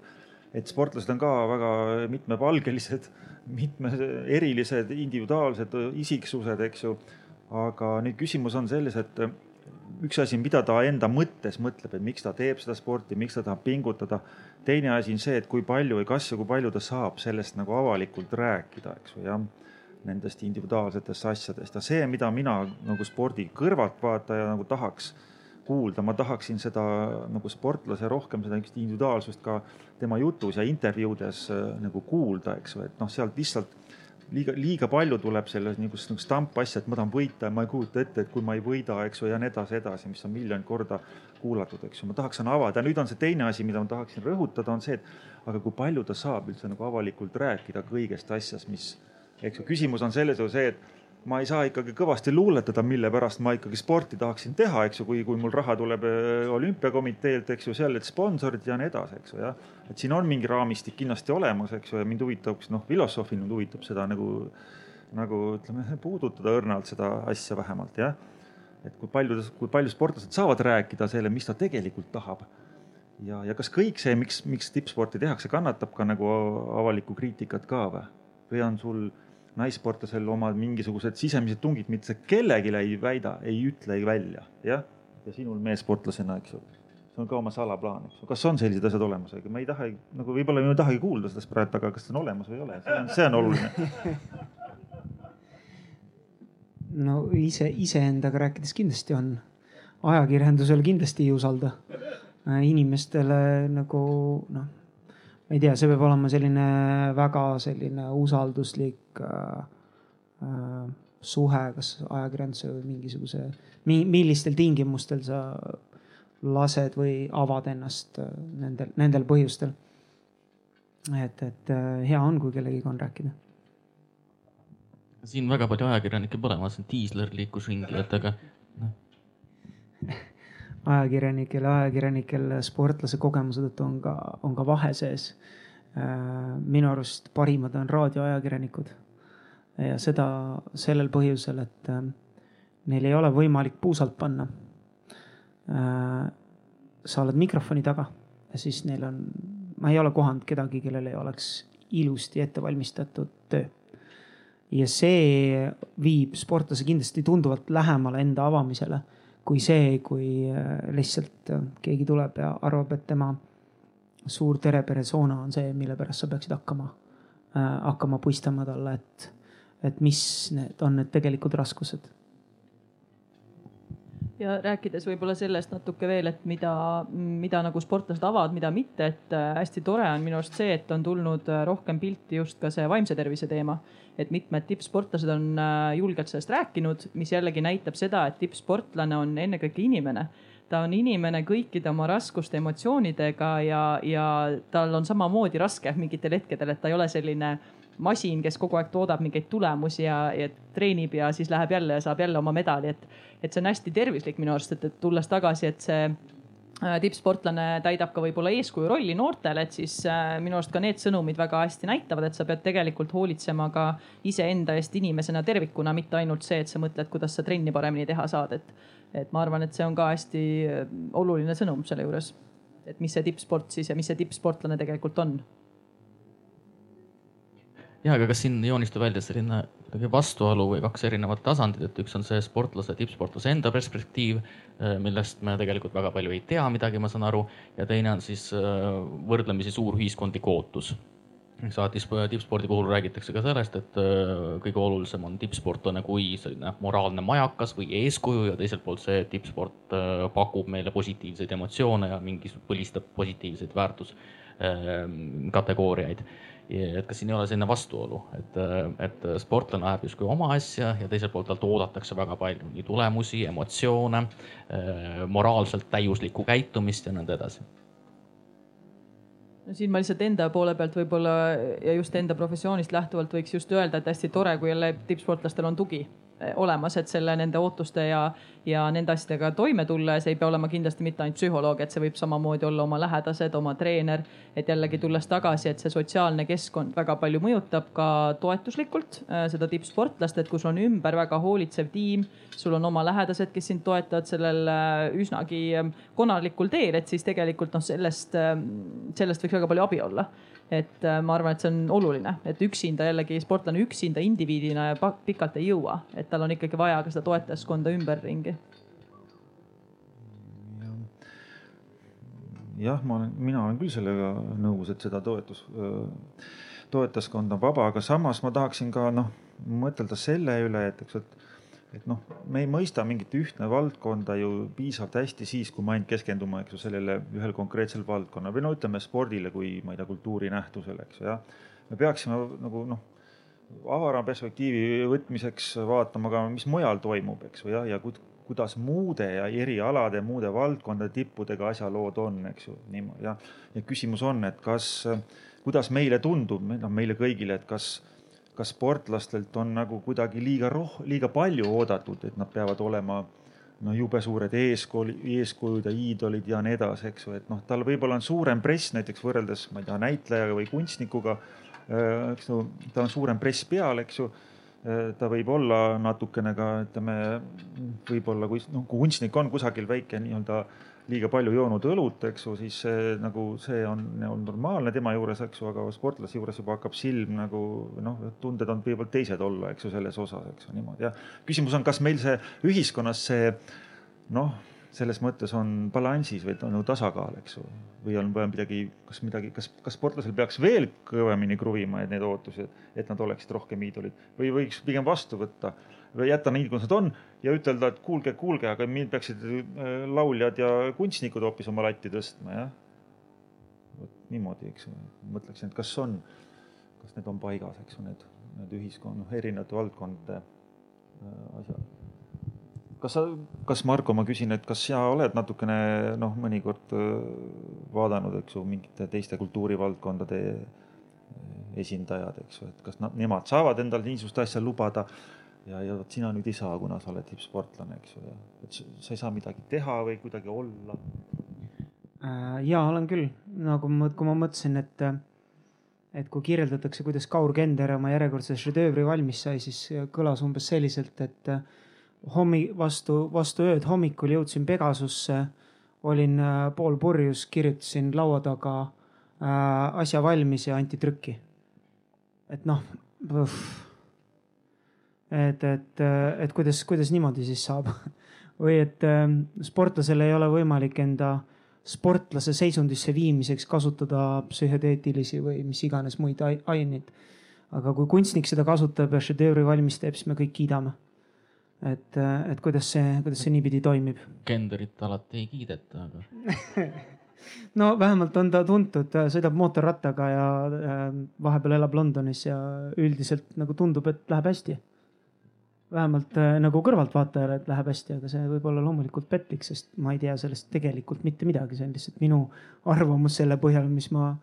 et sportlased on ka väga mitmepalgelised, mitme erilised, individuaalsed isiksused, eks ju. aga nüüd küsimus on selles, et üks asi, mida ta enda mõttes mõtleb, et miks ta teeb seda sporti, miks ta tahab pingutada. teine asi on see, et kui palju või kas ja kui palju ta saab sellest nagu avalikult rääkida, eks ju, jah. Nendest individuaalsetest asjadest ja see, mida mina nagu spordi kõrvaltvaataja nagu tahaks kuulda, ma tahaksin seda nagu sportlase rohkem seda individuaalsust ka tema jutus ja intervjuudes äh, nagu kuulda, eks ju, et noh, sealt lihtsalt liiga, liiga palju tuleb selles niisugust nagu stampasja, et ma tahan võita ja ma ei kujuta ette, et kui ma ei võida, eks ju, ja nii edasi, edasi, mis on miljon korda kuulatud, eks ju, ma tahaksin avada, nüüd on see teine asi, mida ma tahaksin rõhutada, on see, et aga kui palju ta saab üldse nagu avalikult rääkida kõigest asjast, mis, eks ju, küsimus on selles ju see, et ma ei saa ikkagi kõvasti luuletada, mille pärast ma ikkagi sporti tahaksin teha, eks ju, kui, kui mul raha tuleb äh, olümpiakomiteelt, eks ju, seal need sponsorid ja nii edasi, eks ju, jah. et siin on mingi raamistik kindlasti olemas, eks ju, ja mind huvitab, noh, filosoofina mind huvitab seda nagu, nagu ütleme, puudutada õrnalt seda asja vähemalt, jah. et kui palju, kui palju sportlased saavad rääkida selle, mis ta tegelikult tahab. ja, ja kas kõik see, miks, miks tippsporti tehakse, kannatab ka nagu avalikku kriitikat ka või? või on sul naissportlasel omad mingisugused sisemised tungid, mida sa kellelegi ei väida, ei ütle välja, jah. ja sinul meessportlasena, eks ju, see on ka oma salaplaan, eks ju, kas on sellised asjad olemas, ega me ei taha, nagu võib-olla me ei tahagi kuulda sellest praegu, aga kas see on olemas või ei ole, see on, see on oluline no ise, iseendaga rääkides kindlasti on. ajakirjandusel kindlasti ei usalda. inimestele nagu noh ma ei tea, see peab olema selline väga selline usalduslik äh, äh, suhe, kas ajakirjanduse või mingisuguse, millistel tingimustel sa lased või avad ennast äh, nendel, nendel põhjustel. et, et äh, hea on, kui kellegiga on rääkida. siin väga palju ajakirjanikke pole, ma vaatasin, Tiisler liikus ringi, et aga noh ajakirjanikel, ajakirjanikel sportlase kogemuse tõttu on ka, on ka vahe sees. Äh, minu arust parimad on raadioajakirjanikud ja seda sellel põhjusel, et äh, neil ei ole võimalik puusalt panna. Äh, sa oled mikrofoni taga ja siis neil on, ma ei ole kohanud kedagi, kellel ei oleks ilusti ette valmistatud töö. ja see viib sportlase kindlasti tunduvalt lähemale enda avamisele kui see, kui äh, lihtsalt äh, keegi tuleb ja arvab, et tema suur tere persona on see, mille pärast sa peaksid hakkama, äh, hakkama puistama talle, et, et mis need on need tegelikud raskused ja rääkides võib-olla sellest natuke veel, et mida, mida nagu sportlased avavad, mida mitte, et hästi tore on minu arust see, et on tulnud rohkem pilti just ka see vaimse tervise teema. Et mitmed tippsportlased on äh, julgelt sellest rääkinud, mis jällegi näitab seda, et tippsportlane on ennekõike inimene. Ta on inimene kõikide oma raskuste, emotsioonidega ja, ja tal on samamoodi raske mingitel hetkedel, et ta ei ole selline masin, kes kogu aeg toodab mingeid tulemusi ja, ja treenib ja siis läheb jälle ja saab jälle oma medali, et, et see on hästi tervislik minu arust, et, et tulles tagasi, et see Äh, tippsportlane täidab ka võib-olla eeskuju rolli noortele, et siis äh, minu arust ka need sõnumid väga hästi näitavad, et sa pead tegelikult hoolitsema ka iseenda eest inimesena tervikuna, mitte ainult see, et sa mõtled, kuidas sa trenni paremini teha saad, et. et ma arvan, et see on ka hästi äh, oluline sõnum selle juures. et mis see tippsport siis ja mis see tippsportlane tegelikult on ja, aga kas siin joonistub välja selline vastuolu või kaks erinevat tasandit, et üks on see sportlase, tippsportlase enda perspektiiv, äh, millest me tegelikult väga palju ei tea midagi, ma saan aru, ja teine on siis äh, võrdlemisi suur ühiskondlik ootus. saatis tippspordi puhul räägitakse ka sellest, et äh, kõige olulisem on tippsportlane kui selline moraalne majakas või eeskuju ja teiselt poolt see, et tippsport pakub meile positiivseid emotsioone ja mingis, põlistab positiivseid väärtuskategooriaid et kas siin ei ole selline vastuolu, et, et sportlane ajab justkui oma asja ja teiselt poolt talt oodatakse väga palju nii tulemusi, emotsioone, moraalselt täiuslikku käitumist ja nõnda edasi. No siin ma lihtsalt enda poole pealt võib-olla ja just enda professioonist lähtuvalt võiks just öelda, et hästi tore, kui jälle tippsportlastel on tugi olemas, et selle nende ootuste ja, ja nende asjadega toime tulla ja see ei pea olema kindlasti mitte ainult psühholoog, et see võib samamoodi olla oma lähedased, oma treener. et jällegi tulles tagasi, et see sotsiaalne keskkond väga palju mõjutab ka toetuslikult äh, seda tippsportlast, et kui sul on ümber väga hoolitsev tiim, sul on oma lähedased, kes sind toetavad sellel äh, üsnagi konarlikul teel, et siis tegelikult noh, sellest, sellest võiks väga palju abi olla et äh, ma arvan, et see on oluline, et üksinda jällegi sportlane üksinda indiviidina pikalt ei jõua, et tal on ikkagi vaja ka seda toetajaskonda ümberringi. jah, ma olen, mina olen küll sellega nõus, et seda toetus, toetajaskond on vaba, aga samas ma tahaksin ka noh, mõtelda selle üle, et eks, et et noh, me ei mõista mingit ühtne valdkonda ju piisavalt hästi siis, kui me ainult keskendume, eks ju, sellele ühel konkreetsel valdkonnal või no ütleme spordile kui ma ei tea, kultuurinähtusele, eks ju, jah. me peaksime nagu noh, avara perspektiivi võtmiseks vaatama ka, mis mujal toimub, eks ju, jah, ja kuidas muude ja erialade, muude valdkondade tippudega asjalood on, eks ju, niimoodi jah. ja küsimus on, et kas, kuidas meile tundub, noh meile kõigile, et kas kas sportlastelt on nagu kuidagi liiga roh-, liiga palju oodatud, et nad peavad olema no jube suured eeskooli, eeskujud ja iidolid ja nii edasi, eks ju, et noh, tal võib-olla on suurem press näiteks võrreldes, ma ei tea, näitlejaga või kunstnikuga. Äh, eks ju, tal on suurem press peal, eks ju. Äh, ta võib olla natukene ka ütleme, võib-olla kui noh, kui kunstnik on kusagil väike nii-öelda liiga palju joonud õlut, eks ju, siis see nagu see on, on normaalne tema juures, eks ju, aga sportlase juures juba hakkab silm nagu noh, tunded on kõigepealt teised olla, eks ju, selles osas, eks ju niimoodi ja küsimus on, kas meil see ühiskonnas see noh, selles mõttes on balansis või on nagu tasakaal, eks ju, või on vaja midagi, kas midagi, kas, kas sportlasel peaks veel kõvemini kruvima, et neid ootusi, et nad oleksid rohkem iidolid või võiks pigem vastu võtta või jätta nii, kuidas nad on ja ütelda, et kuulge, kuulge, aga meil peaksid äh, lauljad ja kunstnikud hoopis oma latti tõstma, jah. vot niimoodi, eks ju, mõtleksin, et kas on, kas need on paigas, eks ju, need, need ühiskonna, noh, erinevate valdkondade äh, asjad. Kas sa, kas Marko, ma küsin, et kas sa oled natukene noh, mõnikord äh, vaadanud, eks ju, mingite teiste kultuurivaldkondade esindajad, eks ju, et kas nad, nemad saavad endale niisugust asja lubada ja, ja vot sina nüüd ei saa, kuna sa oled tippsportlane, eks ju, ja et sa ei saa midagi teha või kuidagi olla. Äh, ja olen küll, nagu ma, kui ma mõtlesin, et, et kui kirjeldatakse, kuidas Kaur Kender oma järjekordse šedöövri valmis sai, siis kõlas umbes selliselt, et hommi-, vastu, vastu ööd hommikul jõudsin Pegasusse, olin äh, pool purjus, kirjutasin laua taga äh, asja valmis ja anti trükki. et noh et, et, et kuidas, kuidas niimoodi siis saab või et ähm, sportlasel ei ole võimalik enda sportlase seisundisse viimiseks kasutada psühhedeetilisi või mis iganes muid aineid. aga kui kunstnik seda kasutab ja šedöövri valmis teeb, siis me kõik kiidame. Et, et kuidas see, kuidas see niipidi toimib. Genderit alati ei kiideta, aga no vähemalt on ta tuntud, sõidab mootorrattaga ja äh, vahepeal elab Londonis ja üldiselt nagu tundub, et läheb hästi vähemalt äh, nagu kõrvaltvaatajale, et läheb hästi, aga see võib olla loomulikult petlik, sest ma ei tea sellest tegelikult mitte midagi, see on lihtsalt minu arvamus selle põhjal, mis ma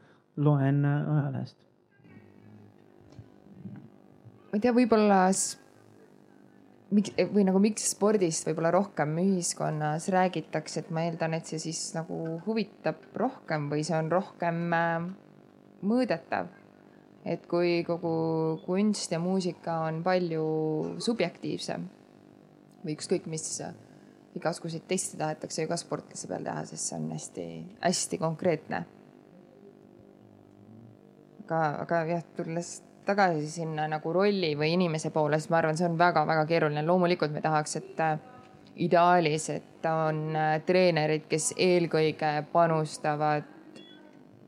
loen äh, ajalehest. ma ei tea, võib-olla miks või nagu miks spordist võib-olla rohkem ühiskonnas räägitakse, et ma eeldan, et see siis nagu huvitab rohkem või see on rohkem äh, mõõdetav et kui kogu kunst ja muusika on palju subjektiivsem või ükskõik mis, igasuguseid teste tahetakse ju ka sportlase peal teha, sest see on hästi-hästi konkreetne. aga, aga jah, tulles tagasi sinna nagu rolli või inimese poole, siis ma arvan, see on väga-väga keeruline. loomulikult me tahaks, et äh, ideaalis, et on äh, treenerid, kes eelkõige panustavad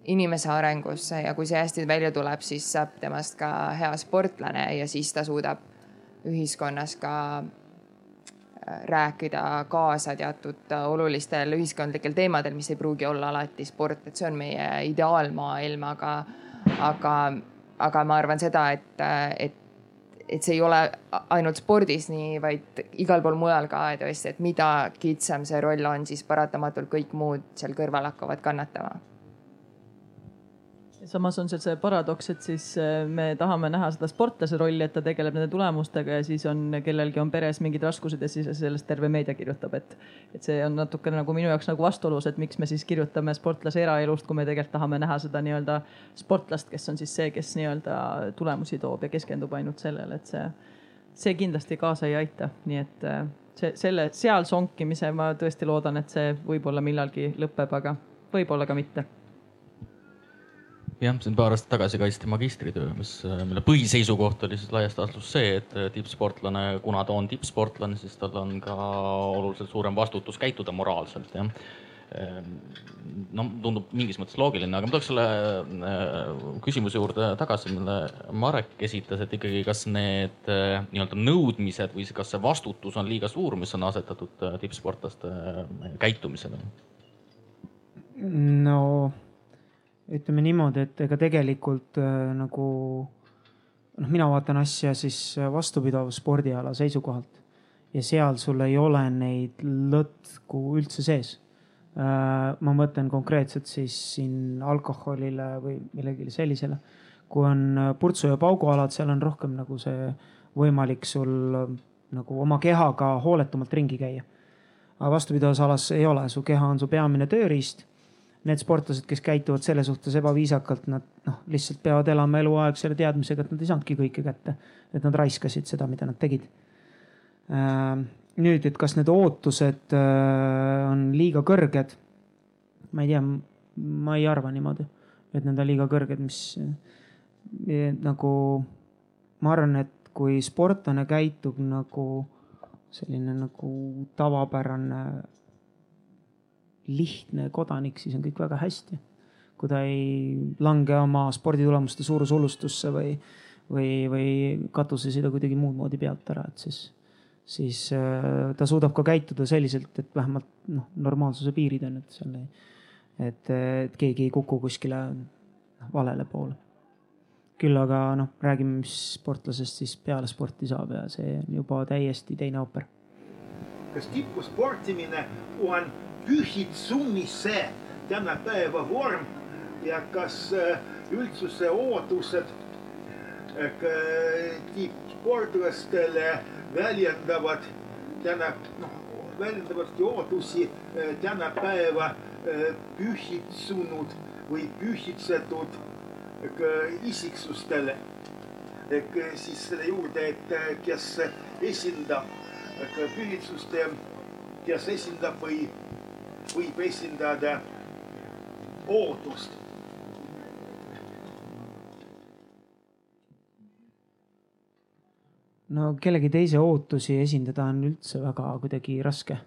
inimese arengusse ja kui see hästi välja tuleb, siis saab temast ka hea sportlane ja siis ta suudab ühiskonnas ka äh, rääkida kaasa teatud olulistel ühiskondlikel teemadel, mis ei pruugi olla alati sport, et see on meie ideaalmaailm, aga, aga, aga ma arvan seda, et, et et see ei ole ainult spordis nii, vaid igal pool mujal ka et mida kitsam see roll on, siis paratamatult kõik muud seal kõrval hakkavad kannatama samas on see see paradoks, et siis äh, me tahame näha seda sportlase rolli, et ta tegeleb nende tulemustega ja siis on kellelgi on peres mingid raskused ja siis sellest terve meedia kirjutab, et. et see on natukene nagu minu jaoks nagu vastuolus, et miks me siis kirjutame sportlase eraelust, kui me tegelikult tahame näha seda nii-öelda sportlast, kes on siis see, kes nii-öelda tulemusi toob ja keskendub ainult sellele, et see, see kindlasti kaasa ei aita, nii et äh, see, selle, seal sonkimise ma tõesti loodan, et see võib-olla millalgi lõpeb, aga võib-olla ka mitte jah, siin paar aastat tagasi kaitsti magistritöö, mis, mille põhiseisukoht oli siis laias laastus see, et tippsportlane, kuna ta on tippsportlane, siis tal on ka oluliselt suurem vastutus käituda moraalselt, jah no tundub mingis mõttes loogiline, aga ma tuleks selle äh, küsimuse juurde tagasi, mille Marek esitas, et ikkagi, kas need äh, nii-öelda nõudmised või kas see vastutus on liiga suur, mis on asetatud tippsportlaste käitumisele? no ütleme niimoodi, et ega tegelikult äh, nagu noh, mina vaatan asja siis vastupidav spordiala seisukohalt ja seal sul ei ole neid lõtku üldse sees äh,. ma mõtlen konkreetselt siis siin alkoholile või millelegi sellisele. kui on purtsu ja paugualad, seal on rohkem nagu see võimalik sul äh, nagu oma kehaga hooletumalt ringi käia. aga vastupidavas alas ei ole, su keha on su peamine tööriist need sportlased, kes käituvad selle suhtes ebaviisakalt, nad noh, lihtsalt peavad elama eluaeg selle teadmisega, et nad ei saanudki kõike kätte. et nad raiskasid seda, mida nad tegid. Ähm, nüüd, et kas need ootused äh, on liiga kõrged? ma ei tea, ma ei arva niimoodi, et need on liiga kõrged, mis äh, nagu ma arvan, et kui sportlane käitub nagu selline nagu tavapärane lihtne kodanik, siis on kõik väga hästi. kui ta ei lange oma sporditulemuste suurushullustusse või, või, või katus ei sõida kuidagi muud moodi pealt ära, et siis, siis äh, ta suudab ka käituda selliselt, et vähemalt noh, normaalsuse piirid on, et seal ei, et, et keegi ei kuku kuskile noh, valele poole. küll aga noh, räägime, mis sportlasest siis peale sporti saab ja see on juba täiesti teine ooper. Kas tipusportimine on pühitsumise tänapäeva vorm ja kas äh, üldsuse ootused äh, tippsportlastele väljendavad täna, noh, väljendavadki ootusi äh, tänapäeva pühitsunud või pühitsetud isiksustele. siis selle juurde, et kes esindab pühitsust, kes esindab või võib esindada ootust. no kellegi teise ootusi esindada on üldse väga kuidagi raske.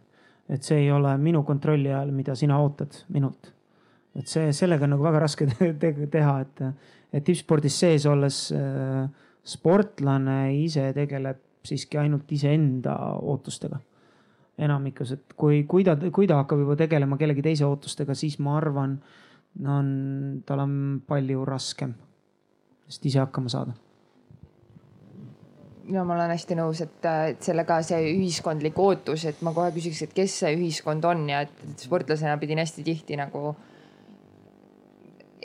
et see ei ole minu kontrolli all, mida sina ootad minult. et see, sellega on nagu väga raske te teha, et, et tippspordis sees olles äh, sportlane ise tegeleb siiski ainult iseenda ootustega. Enamikus, et kui, kui ta, kui ta hakkab juba tegelema kellegi teise ootustega, siis ma arvan, on, tal on palju raskem vist ise hakkama saada. Ja ma olen hästi nõus, et, et sellega see ühiskondlik ootus, et ma kohe küsiks, et kes see ühiskond on ja et, et sportlasena pidin hästi tihti nagu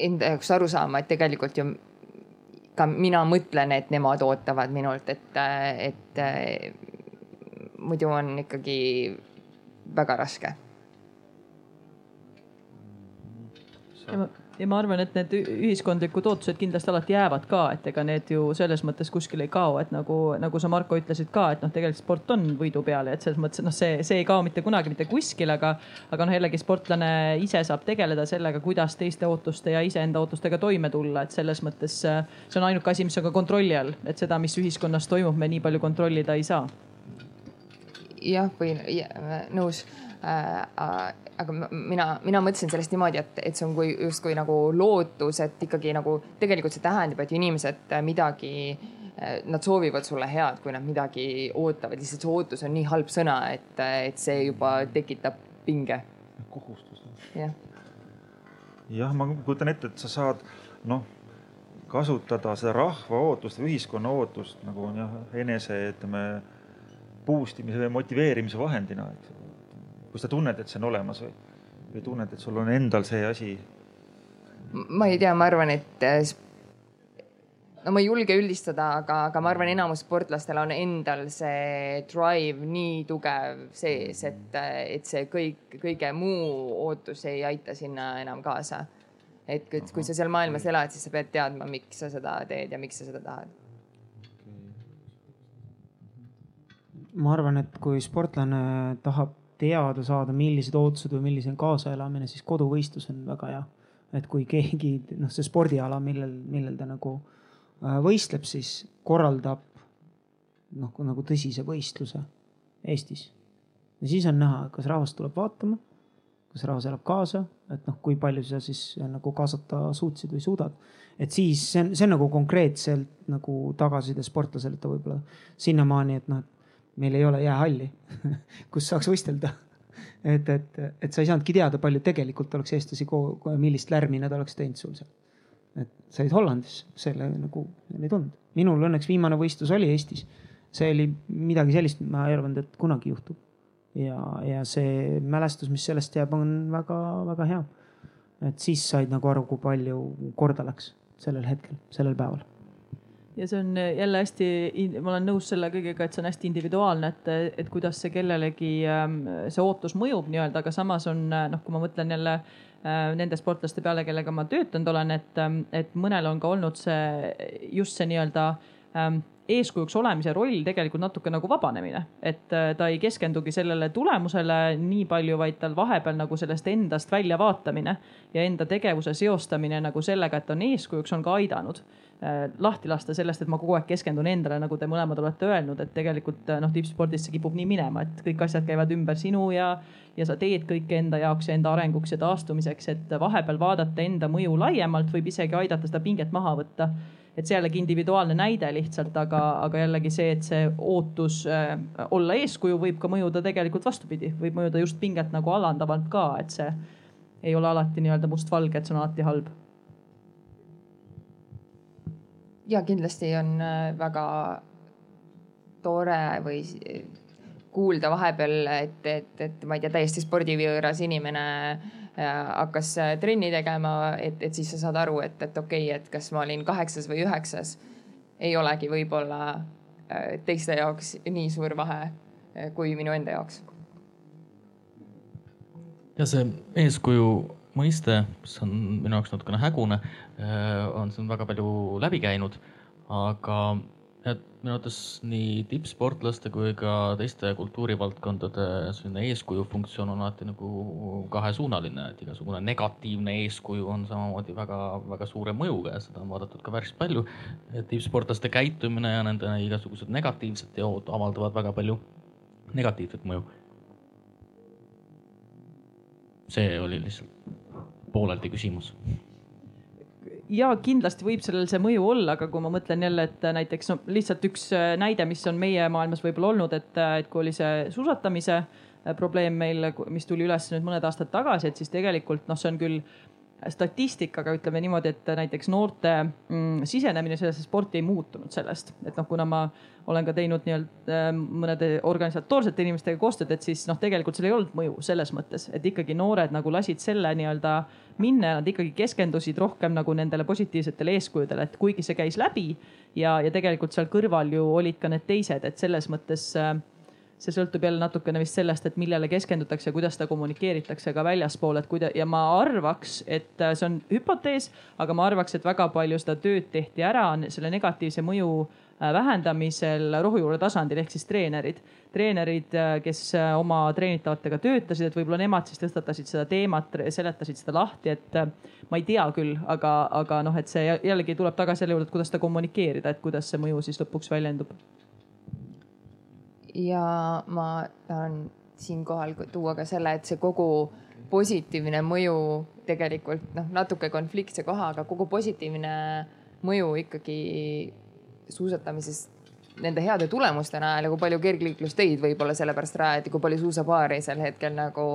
enda jaoks aru saama, et tegelikult ju ka mina mõtlen, et nemad ootavad minult, et, et muidu on ikkagi väga raske. Ja ma, arvan, et need ühiskondlikud ootused kindlasti alati jäävad ka, et ega need ju selles mõttes kuskile ei kao, et nagu, nagu sa Marko ütlesid ka, et noh, tegelikult sport on võidu peal et selles mõttes, et noh, see, see ei kao mitte kunagi mitte kuskile, aga, aga noh, jällegi sportlane ise saab tegeleda sellega, kuidas teiste ootuste ja iseenda ootustega toime tulla, et selles mõttes see on ainuke asi, mis on ka kontrolli all, et seda, mis ühiskonnas toimub, me nii palju kontrollida ei saa jah, või ja, nõus äh,. Aga mina, mina mõtlesin sellest niimoodi, et, et see on kui justkui nagu lootus, et ikkagi nagu tegelikult see tähendab, et inimesed midagi äh, Nad soovivad sulle head, kui nad midagi ootavad, lihtsalt see ootus on nii halb sõna, et, et see juba tekitab pinge. kohustus. jah. jah, ma kujutan ette, et sa saad noh, kasutada seda rahva ootust või ühiskonna ootust nagu jah, enese ütleme boost imise või motiveerimise vahendina, eks. Kui sa tunned, et see on olemas või, või tunned, et sul on endal see asi ma ei tea, ma arvan, et äh, no ma ei julge üldistada, aga, aga ma arvan, enamus sportlastel on endal see drive nii tugev sees, et, et see kõik, kõige muu ootus ei aita sinna enam kaasa. et kui, kui sa seal maailmas elad, siis sa pead teadma, miks sa seda teed ja miks sa seda tahad. ma arvan, et kui sportlane tahab teada saada, millised ootused või milline on kaasaelamine, siis koduvõistlus on väga hea. et kui keegi, noh, see spordiala, millel, millel ta nagu äh, võistleb, siis korraldab noh, nagu tõsise võistluse Eestis. ja siis on näha, kas rahvas tuleb vaatama, kas rahvas elab kaasa, et noh, kui palju sa siis nagu kaasata suutsid või suudad. et siis see on, see on nagu konkreetselt nagu tagasiside sportlasele, et ta võib-olla sinnamaani, et noh, et meil ei ole jäähalli kus saaks võistelda. et, et, et sa ei saanudki teada, palju tegelikult oleks eestlasi, millist lärmi nad oleks teinud sul seal. et sa olid Hollandis, selle nagu ei tulnud. minul õnneks viimane võistlus oli Eestis. see oli midagi sellist, ma ei arvanud, et kunagi juhtub. ja, ja see mälestus, mis sellest jääb, on väga-väga hea. et siis said nagu aru, kui palju korda läks sellel hetkel, sellel päeval ja see on jälle hästi, ma olen nõus selle kõigega, et see on hästi individuaalne, et, et kuidas see kellelegi ähm, see ootus mõjub nii-öelda, aga samas on noh, kui ma mõtlen jälle äh, nende sportlaste peale, kellega ma töötanud olen, et, ähm, et mõnel on ka olnud see just see nii-öelda ähm, eeskujuks olemise roll tegelikult natuke nagu vabanemine, et äh, ta ei keskendugi sellele tulemusele nii palju, vaid tal vahepeal nagu sellest endast väljavaatamine ja enda tegevuse seostamine nagu sellega, et on eeskujuks, on ka aidanud lahti lasta sellest, et ma kogu aeg keskendun endale, nagu te mõlemad olete öelnud, et tegelikult äh, noh, tippspordis see kipub nii minema, et kõik asjad käivad ümber sinu ja, ja sa teed kõike enda jaoks ja enda arenguks ja taastumiseks, et vahepeal vaadata enda mõju laiemalt võib isegi aidata seda pinget maha võtta. et see jällegi individuaalne näide lihtsalt, aga, aga jällegi see, et see ootus äh, olla eeskuju võib ka mõjuda tegelikult vastupidi, võib mõjuda just pinget nagu alandavalt ka, et see ei ole alati nii-öelda mustvalge, et see on alati halb ja kindlasti on äh, väga tore või kuulda vahepeal, et, et, et ma ei tea, täiesti spordivõõras inimene äh, hakkas äh, trenni tegema, et, et siis sa saad aru, et, et okei okay,, et kas ma olin kaheksas või üheksas. ei olegi võib-olla teiste jaoks nii suur vahe kui minu enda jaoks. ja see eeskuju mõiste, mis on minu jaoks natukene hägune, on siin väga palju läbi käinud aga et minu arvates nii tippsportlaste kui ka teiste kultuurivaldkondade selline eeskuju funktsioon on alati nagu kahesuunaline, et igasugune negatiivne eeskuju on samamoodi väga-väga suure mõjuga ja seda on vaadatud ka päris palju. tippsportlaste käitumine ja nende igasugused negatiivsed teod avaldavad väga palju negatiivset mõju. see oli lihtsalt pooleldi küsimus. Ja kindlasti võib sellel see mõju olla, aga kui ma mõtlen jälle, et näiteks no lihtsalt üks äh, näide, mis on meie maailmas võib-olla olnud, et, äh, et kui oli see suusatamise äh, probleem meil, mis tuli üles nüüd mõned aastad tagasi, et siis tegelikult noh, see on küll statistikaga ütleme niimoodi, et näiteks noorte mm, sisenemine sellesse sporti ei muutunud sellest, et noh, kuna ma olen ka teinud nii-öelda äh, mõnede organisatoorsete inimestega koostööd, et siis noh, tegelikult seal ei olnud mõju selles mõttes, et ikkagi noored nagu lasid selle nii-öelda minna ja nad ikkagi keskendusid rohkem nagu nendele positiivsetele eeskujudele, et kuigi see käis läbi ja, ja tegelikult seal kõrval ju olid ka need teised, et selles mõttes äh, see sõltub jälle natukene vist sellest, et millele keskendutakse kuidas seda kommunikeeritakse ka väljaspool, et kuida- ja ma arvaks, et äh, see on hüpotees, aga ma arvaks, et väga palju seda tööd tehti ära selle negatiivse mõju äh, vähendamisel rohujuure tasandil ehk siis treenerid. treenerid, äh, kes oma treenitavatega töötasid, et võib-olla nemad siis tõstatasid seda teemat, seletasid seda lahti, et ma ei tea küll, aga, aga noh, et see jällegi tuleb tagasi selle juurde, et kuidas seda kommunikeerida, et kuidas see mõju siis lõpuks väljendub ja ma tahan siinkohal tuua ka selle, et see kogu positiivne mõju tegelikult noh, natuke konfliktse koha, aga kogu positiivne mõju ikkagi suusatamises nende heade tulemuste najal ja kui palju kergliiklusteid võib-olla sellepärast rajati, kui palju suusapaari sel hetkel nagu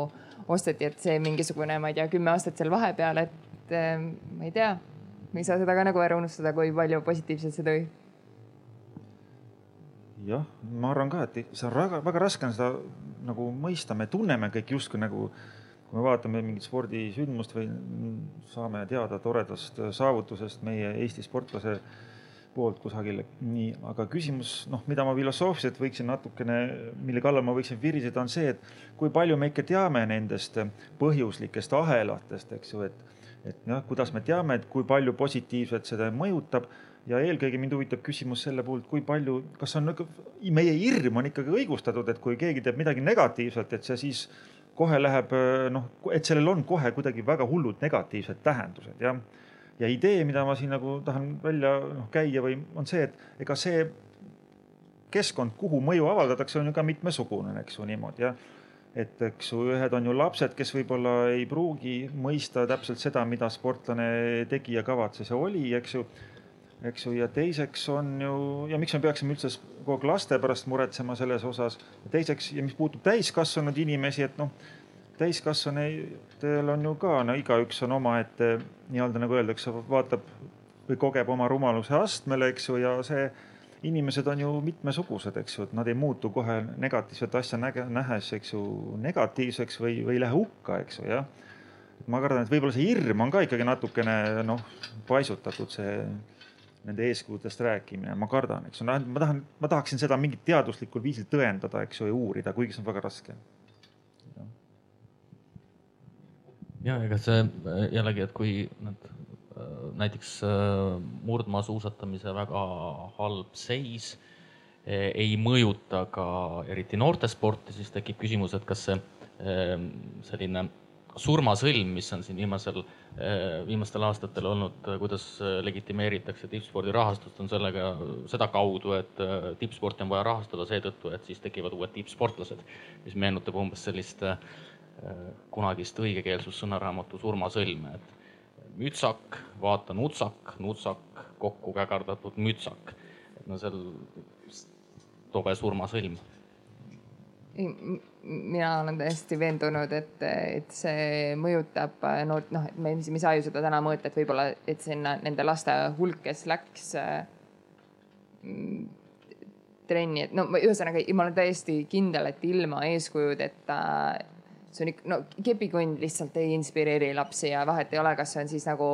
osteti, et see mingisugune, ma ei tea, kümme aastat seal vahepeal, et eh, ma ei tea, me ei saa seda ka nagu ära unustada, kui palju positiivset see tõi jah, ma arvan ka, et see on väga, väga raske on seda nagu mõista, me tunneme kõik justkui nagu kui me vaatame mingit spordisündmust või saame teada toredast saavutusest meie Eesti sportlase poolt kusagil, nii, aga küsimus, noh, mida ma filosoofiliselt võiksin natukene, mille kallal ma võiksin viriseda, on see, et kui palju me ikka teame nendest põhjuslikest ahelatest, eks ju, et, et jah, kuidas me teame, et kui palju positiivset seda mõjutab ja eelkõige mind huvitab küsimus selle puhul, kui palju, kas on, meie hirm on ikkagi õigustatud, et kui keegi teeb midagi negatiivselt, et see siis kohe läheb noh, et sellel on kohe kuidagi väga hullud negatiivsed tähendused, jah ja idee, mida ma siin nagu tahan välja noh, käia või on see, et ega see keskkond, kuhu mõju avaldatakse, on ju ka mitmesugune, eks ju niimoodi jah. et eks ju, ühed on ju lapsed, kes võib-olla ei pruugi mõista täpselt seda, mida sportlane tegi ja kavatses ja oli, eks ju. Eks ju, ja teiseks on ju ja miks me peaksime üldse kogu aeg laste pärast muretsema selles osas. teiseks ja mis puutub täiskasvanud inimesi, et noh täiskasvanutel on ju ka, no igaüks on omaette nii-öelda nagu öeldakse, vaatab või kogeb oma rumaluse astmele, eks ju, ja see inimesed on ju mitmesugused, eks ju, et nad ei muutu kohe negatiivset asja näge, nähes, eks ju, negatiivseks või, või ei lähe hukka, eks ju, jah. ma kardan, et võib-olla see hirm on ka ikkagi natukene noh, paisutatud, see nende eeskujudest rääkimine, ma kardan, eks. Ju, ma tahan, ma tahaksin seda mingit teaduslikul viisil tõendada, eks ju, ja uurida, kuigi see on väga raske. Ja ega see äh, jällegi, et kui nad äh, näiteks äh, murdmaasuusatamise väga halb seis ei mõjuta ka eriti noortesporti, siis tekib küsimus, et kas see selline surmasõlm, mis on siin viimasel, viimastel aastatel olnud, kuidas legitimeeritakse tippspordi rahastust, on sellega sedakaudu, et tippsporti on vaja rahastada seetõttu, et siis tekivad uued tippsportlased, mis meenutab umbes sellist kunagist õigekeelsussõnaraamatu Surmasõlme, et mütsak, vaata nutsak, nutsak, kokku kägardatud mütsak. et no seal tobe surmasõlm. Mina olen täiesti veendunud, et, et see mõjutab noort, noh, et me, me ei saa ju seda täna mõõta, et võib-olla, et sinna nende laste hulk, kes läks mm, trenni, et no ühesõnaga ma olen täiesti kindel, et ilma eeskujudeta see on ikka, no kepikond lihtsalt ei inspireeri lapsi ja vahet ei ole, kas see on siis nagu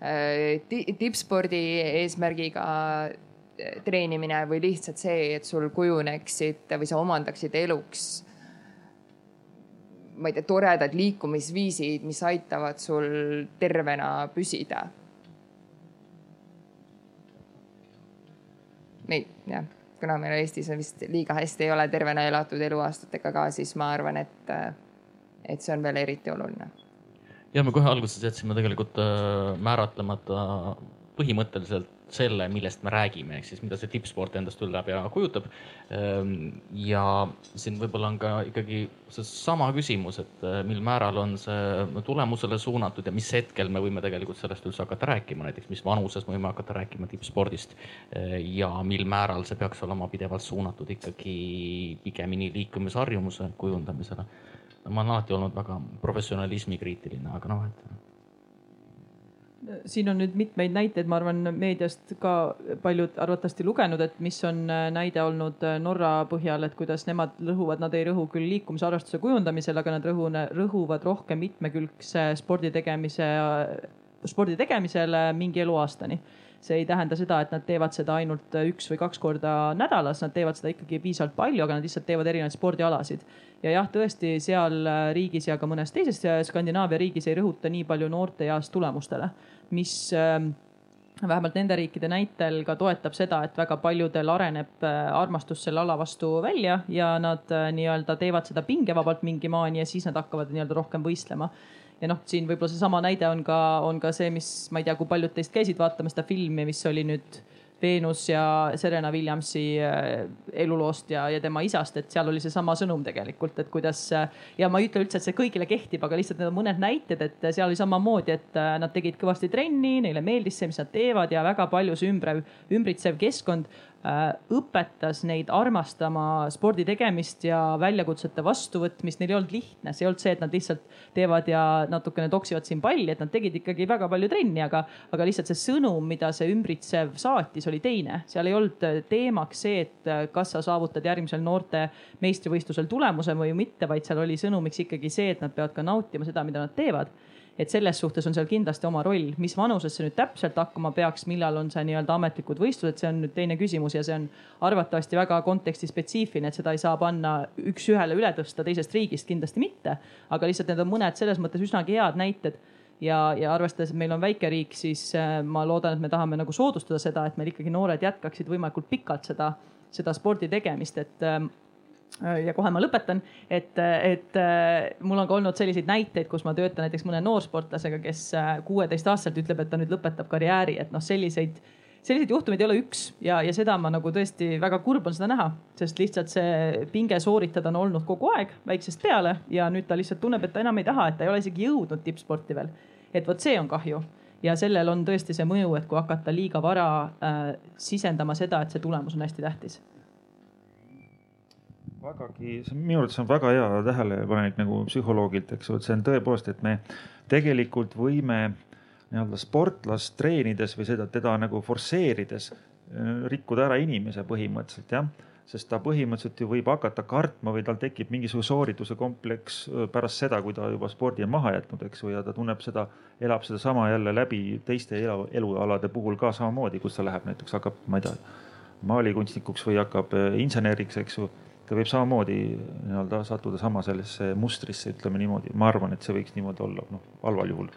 äh, tippspordi eesmärgiga äh, treenimine või lihtsalt see, et sul kujuneksid või sa omandaksid eluks ma ei tea, toredad liikumisviisid, mis aitavad sul tervena püsida. ei, jah, kuna meil Eestis on vist liiga hästi ei ole tervena elatud eluaastatega ka, siis ma arvan, et et see on veel eriti oluline. ja me kohe alguses jätsime tegelikult äh, määratlemata põhimõtteliselt selle, millest me räägime, ehk siis mida see tippsport endast üldab ja kujutab. Ähm, ja siin võib-olla on ka ikkagi seesama küsimus, et äh, mil määral on see tulemusele suunatud ja mis hetkel me võime tegelikult sellest üldse hakata rääkima, näiteks mis vanuses me võime hakata rääkima tippspordist. Äh, ja mil määral see peaks olema pidevalt suunatud ikkagi pigemini liikumisharjumuse kujundamisele ma olen alati olnud väga professionalismi kriitiline, aga noh, et siin on nüüd mitmeid näiteid, ma arvan, meediast ka paljud arvatavasti lugenud, et mis on näide olnud Norra põhjal, et kuidas nemad lõhuvad, nad ei rõhu küll liikumisharrastuse kujundamisel, aga nad rõhu, rõhuvad rohkem mitmekülgse spordi tegemise, spordi tegemisele mingi eluaastani. See ei tähenda seda, et nad teevad seda ainult üks või kaks korda nädalas, nad teevad seda ikkagi piisavalt palju, aga nad lihtsalt teevad erinevaid spordialasid. Ja jah, tõesti seal riigis ja ka mõnes teises Skandinaavia riigis ei rõhuta nii palju noorte eas tulemustele, mis ähm, vähemalt nende riikide näitel ka toetab seda, et väga paljudel areneb äh, armastus selle ala vastu välja ja nad äh, nii-öelda teevad seda pingevabalt mingi maani ja siis nad hakkavad nii-öelda rohkem võistlema. Ja noh, siin võib-olla seesama näide on ka, on ka see, mis ma ei tea, kui paljud teist käisid vaatamas seda filmi, mis oli nüüd Veenus ja Serena Williamsi äh, eluloost ja, ja tema isast, et seal oli seesama sõnum tegelikult, et kuidas ja ma ei ütle üldse, et see kõigile kehtib, aga lihtsalt need on mõned näited, et seal oli samamoodi, et äh, nad tegid kõvasti trenni, neile meeldis see, mis nad teevad ja väga palju see ümbre, ümbritsev keskkond äh, õpetas neid armastama spordi tegemist ja väljakutsete vastuvõtmist. Neil ei olnud lihtne, see ei olnud see, et nad lihtsalt teevad ja natukene toksivad siin palli, et nad tegid ikkagi väga palju trenni, aga, aga lihtsalt see sõnum, mida see ümbritsev saatis, oli teine. seal ei olnud teemaks see, et kas sa saavutad järgmisel noorte meistrivõistlusel tulemuse või mitte, vaid seal oli sõnumiks ikkagi see, et nad peavad ka nautima seda, mida nad teevad et selles suhtes on seal kindlasti oma roll, mis vanuses see nüüd täpselt hakkama peaks, millal on see nii-öelda ametlikud võistlused, see on nüüd teine küsimus ja see on arvatavasti väga kontekstispetsiifiline, et seda ei saa panna üks-ühele üle tõsta teisest riigist, kindlasti mitte. aga lihtsalt need on mõned selles mõttes üsnagi head näited ja, ja arvestades, et meil on väike riik, siis äh, ma loodan, et me tahame nagu soodustada seda, et meil ikkagi noored jätkaksid võimalikult pikalt seda, seda spordi tegemist, et ähm, Äh, ja kohe ma lõpetan, et, et äh, mul on ka olnud selliseid näiteid, kus ma töötan näiteks mõne noorsportlasega, kes äh, kuueteistaastaselt ütleb, et ta nüüd lõpetab karjääri, et noh, selliseid, selliseid juhtumeid ei ole üks ja, ja seda ma nagu tõesti väga kurb on seda näha, sest lihtsalt see pinge sooritada on olnud kogu aeg väiksest peale ja nüüd ta lihtsalt tunneb, et ta enam ei taha, et ta ei ole isegi jõudnud tippsporti veel. et vot see on kahju ja sellel on tõesti see mõju, et kui hakata liiga vara äh, sisendama seda, et see tulemus on hästi tähtis vägagi, see on minu arvates on väga hea tähelepanek nagu psühholoogilt, eks ju, et see on tõepoolest, et me tegelikult võime nii-öelda sportlast treenides või seda, teda nagu forsseerides äh, rikkuda ära inimese põhimõtteliselt jah. Sest ta põhimõtteliselt ju võib hakata kartma või tal tekib mingisugune soorituse kompleks äh, pärast seda, kui ta juba spordi on maha jätnud, eks ju, ja ta tunneb seda, elab sedasama jälle läbi teiste elu, elualade puhul ka samamoodi, kus ta läheb näiteks hakkab, ma ei tea, maalikunstnikuks või hakkab äh, inseneriks, eks ju ta võib samamoodi nii-öelda sattuda sama sellesse mustrisse, ütleme niimoodi. ma arvan, et see võiks niimoodi olla, noh halval juhul.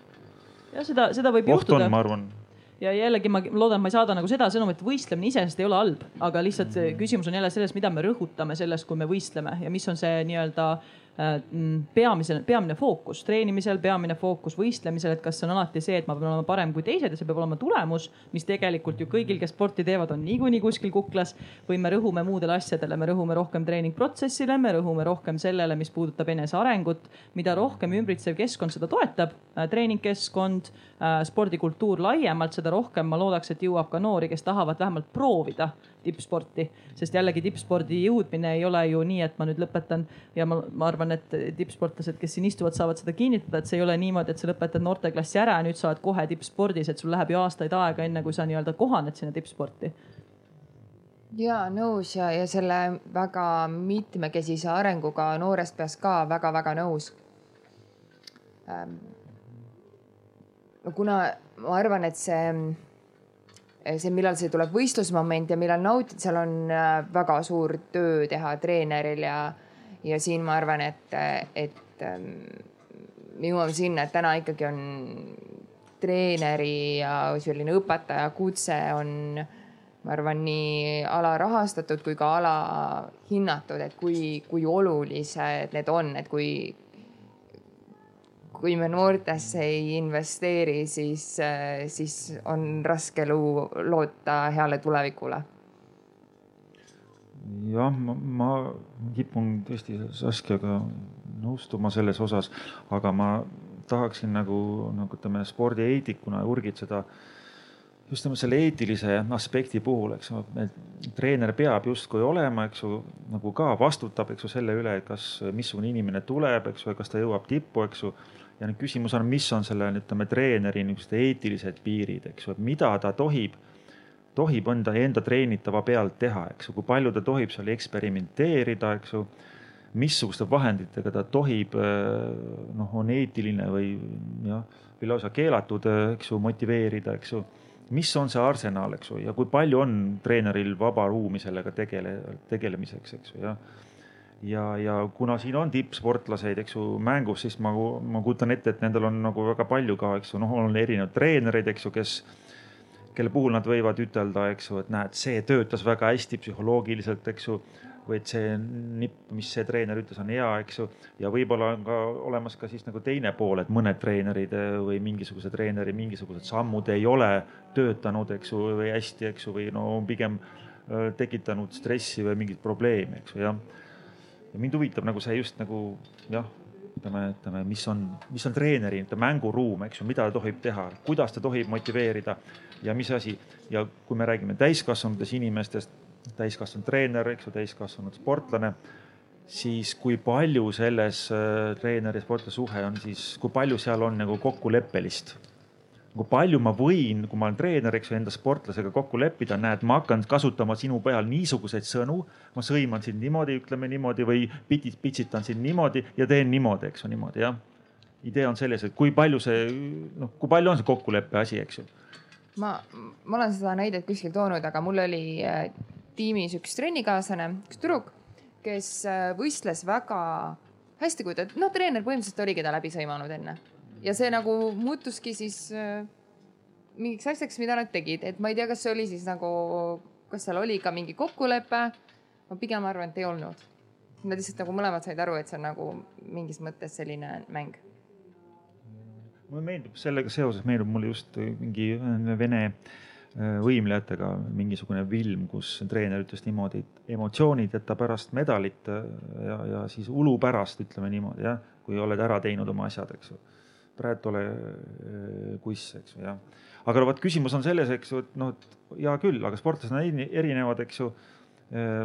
ja seda, seda võib Oht juhtuda. ma arvan ja jällegi ma loodan, ma ei saada nagu seda sõnumit, võistlemine iseenesest ei ole halb, aga lihtsalt küsimus on jälle selles, mida me rõhutame selles, kui me võistleme ja mis on see nii-öelda Äh, mm, peamise, peamine fookus treenimisel, peamine fookus võistlemisel, et kas see on alati see, et ma pean olema parem kui teised ja see peab olema tulemus, mis tegelikult ju kõigil, kes sporti teevad, on niikuinii kuskil kuklas. või me rõhume muudele asjadele, me rõhume rohkem treeningprotsessile, me rõhume rohkem sellele, mis puudutab enesearengut. mida rohkem ümbritsev keskkond seda toetab, äh, treeningkeskkond, äh, spordikultuur laiemalt, seda rohkem ma loodaks, et jõuab ka noori, kes tahavad vähemalt proovida tippsporti. sest jällegi tippspordi jõudmine ei ole ju nii, et ma nüüd lõpetan ja ma, ma arvan, et tippsportlased, kes siin istuvad, saavad seda kinnitada, et see ei ole niimoodi, et sa lõpetad noorteklassi ära ja nüüd sa oled kohe tippspordis, et sul läheb ju aastaid aega, enne kui sa nii-öelda kohaned sinna tippsporti ja nõus ja, ja selle väga mitmekesise arenguga noorest peast ka väga-väga nõus ähm,. No kuna ma arvan, et see see, millal see tuleb võistlusmoment ja millal nautid, seal on äh, väga suur töö teha treeneril ja, ja siin ma arvan, et, et ähm, me jõuame sinna, et täna ikkagi on treeneri ja selline õpetaja kutse on, ma arvan, nii alarahastatud kui ka alahinnatud, et kui, kui olulised need on, et kui, kui me noortesse ei investeeri, siis, siis on raske lu-, loota heale tulevikule. jah, ma, ma kipun tõesti Saskiaga nõustuma selles osas, aga ma tahaksin nagu, nagu ütleme spordieetikuna urgitseda just nimelt selle eetilise aspekti puhul, eks ju, treener peab justkui olema, eks ju, nagu ka vastutab, eks ju, selle üle, kas, missugune inimene tuleb, eks ju, kas ta jõuab tippu, eks ju ja nüüd küsimus on, mis on selle, ütleme, treeneri niisugused eetilised piirid, eks ju, et mida ta tohib, tohib enda, enda treenitava pealt teha, eks ju, kui palju ta tohib seal eksperimenteerida, eks ju. missuguste vahenditega ta tohib, noh, on eetiline või jah, või lausa keelatud, eks ju, motiveerida, eks ju mis on see arsenal, eks ju, ja kui palju on treeneril vaba ruumi sellega tegele, tegelemiseks, eks ju, jah ja, ja kuna siin on tippsportlaseid, eks ju, mängus, siis ma, ma kujutan ette, et nendel on nagu väga palju ka, eks ju, noh, on erinevaid treenereid, eks ju, kes, kelle puhul nad võivad ütelda, eks ju, et näed, see töötas väga hästi psühholoogiliselt, eks ju. või et see nipp, mis see treener ütles, on hea, eks ju. ja võib-olla on ka olemas ka siis nagu teine pool, et mõned treenerid eh, või mingisuguse treeneri mingisugused sammud ei ole töötanud, eks ju, või hästi, eks ju, või no pigem eh, tekitanud stressi või mingeid probleeme, eks ju, jah ja mind huvitab nagu see just nagu jah, ütleme, ütleme, mis on, mis on treeneri mänguruum, eks ju, mida ta tohib teha, kuidas ta tohib motiveerida ja mis asi. ja kui me räägime täiskasvanutest inimestest, täiskasvanud treener, eks ju, täiskasvanud sportlane, siis kui palju selles äh, treeneri ja sportlase suhe on siis, kui palju seal on nagu kokkuleppelist? Kui palju ma võin, kui ma olen treener, eks ju, enda sportlasega kokku leppida, näed, ma hakkan kasutama sinu peal niisuguseid sõnu, ma sõiman sind niimoodi, ütleme niimoodi või pitid, pitsitan sind niimoodi ja teen niimoodi, eks ju, niimoodi jah. idee on selles, et kui palju see, noh, kui palju on see kokkuleppe asi, eks ju ma, ma olen seda näidet kuskil toonud, aga mul oli äh, tiimis üks trennikaaslane, üks tüdruk, kes äh, võistles väga hästi, kui ta, noh, treener põhimõtteliselt oligi ta läbi sõimanud enne ja see nagu muutuski siis äh, mingiks asjaks, mida nad tegid, et ma ei tea, kas see oli siis nagu, kas seal oli ka mingi kokkulepe. ma pigem arvan, et ei olnud. Nad lihtsalt nagu mõlemad said aru, et see on nagu mingis mõttes selline mäng. mulle meeldib sellega seoses meenub mulle just mingi vene äh, võimlejatega mingisugune film, kus treener ütles niimoodi, et emotsioonid jäta pärast medalit äh, ja, ja siis ulu pärast, ütleme niimoodi jah, kui oled ära teinud oma asjad, eks ju praegu ole äh, kuss, eks ju, jah. aga vot, küsimus on selles, eks ju, et noh, et hea küll, aga sportlased on erinevad, eks ju. Äh,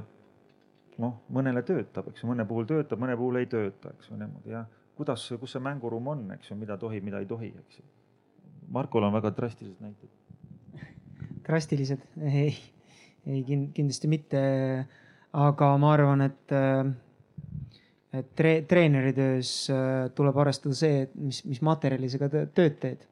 noh, mõnele töötab, eks ju, mõne puhul töötab, mõne puhul ei tööta, eks ju niimoodi jah. kuidas, kus see mänguruum on, eks ju, mida tohib, mida ei tohi, eks ju. Markol on väga drastilised näited. drastilised, ei, ei kindlasti mitte. aga ma arvan, et äh, et tre-, treeneri töös äh, tuleb arvestada see, et mis, mis materjali sa ka tööd teed.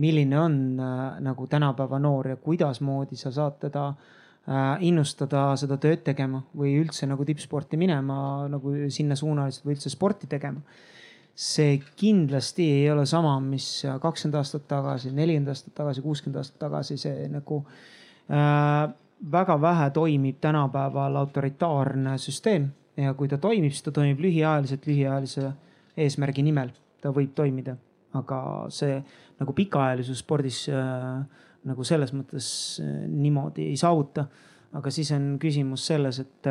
milline on äh, nagu tänapäeva noor ja kuidasmoodi sa saad teda äh, innustada seda tööd tegema või üldse nagu tippsporti minema nagu sinnasuunaliselt või üldse sporti tegema. see kindlasti ei ole sama, mis kakskümmend aastat tagasi, nelikümmend aastat tagasi, kuuskümmend aastat tagasi, see nagu äh, väga vähe toimib tänapäeval autoritaarne süsteem ja kui ta toimib, siis ta toimib lühiajaliselt, lühiajalise eesmärgi nimel, ta võib toimida, aga see nagu pikaajalisus spordis äh, nagu selles mõttes äh, niimoodi ei saavuta. aga siis on küsimus selles, et,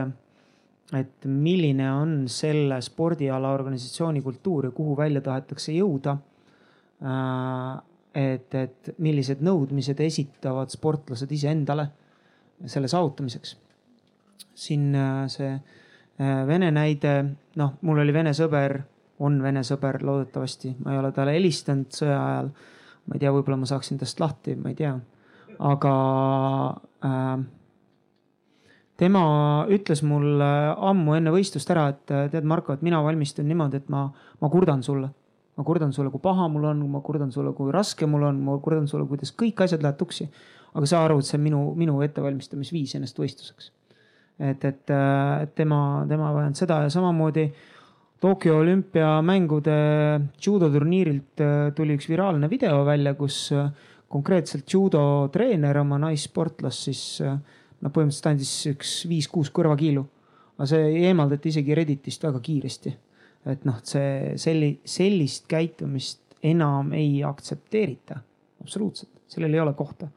et milline on selle spordiala organisatsiooni kultuur ja kuhu välja tahetakse jõuda äh,. et, et millised nõudmised esitavad sportlased iseendale selle saavutamiseks. siin äh, see Äh, Vene näide, noh, mul oli Vene sõber, on Vene sõber loodetavasti, ma ei ole talle helistanud sõja ajal. ma ei tea, võib-olla ma saaksin tast lahti, ma ei tea, aga äh, tema ütles mulle ammu enne võistlust ära, et tead, Marko, et mina valmistun niimoodi, et ma, ma kurdan sulle. ma kurdan sulle, kui paha mul on, ma kurdan sulle, kui raske mul on, ma kurdan sulle, kuidas kõik asjad lähevad tuksi. aga saa aru, et see on minu, minu ettevalmistamisviis ennast võistluseks et, et, äh, tema, tema vajanud seda ja samamoodi Tokyo olümpiamängude judoturniirilt äh, tuli üks viraalne video välja, kus äh, konkreetselt judo treener oma naissportlast siis noh, põhimõtteliselt andis üks viis-kuus kõrvakiilu. aga see eemaldati isegi Redditist väga kiiresti. et noh, see selli-, sellist käitumist enam ei aktsepteerita, absoluutselt, sellel ei ole kohta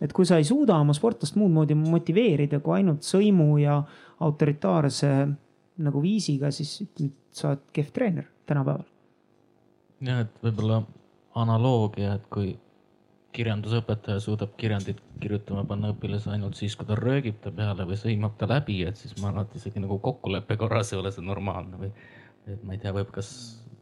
et kui sa ei suuda oma sportlast muud moodi motiveerida kui ainult sõimu ja autoritaarse nagu viisiga, siis sa oled kehv treener tänapäeval. jah, et võib-olla analoogia, et kui kirjandusõpetaja suudab kirjandit kirjutama panna õpilase ainult siis, kui ta röögib ta peale või sõimab ta läbi, et siis ma arvan, et isegi nagu kokkuleppe korras ei ole see normaalne või et ma ei tea, võib, kas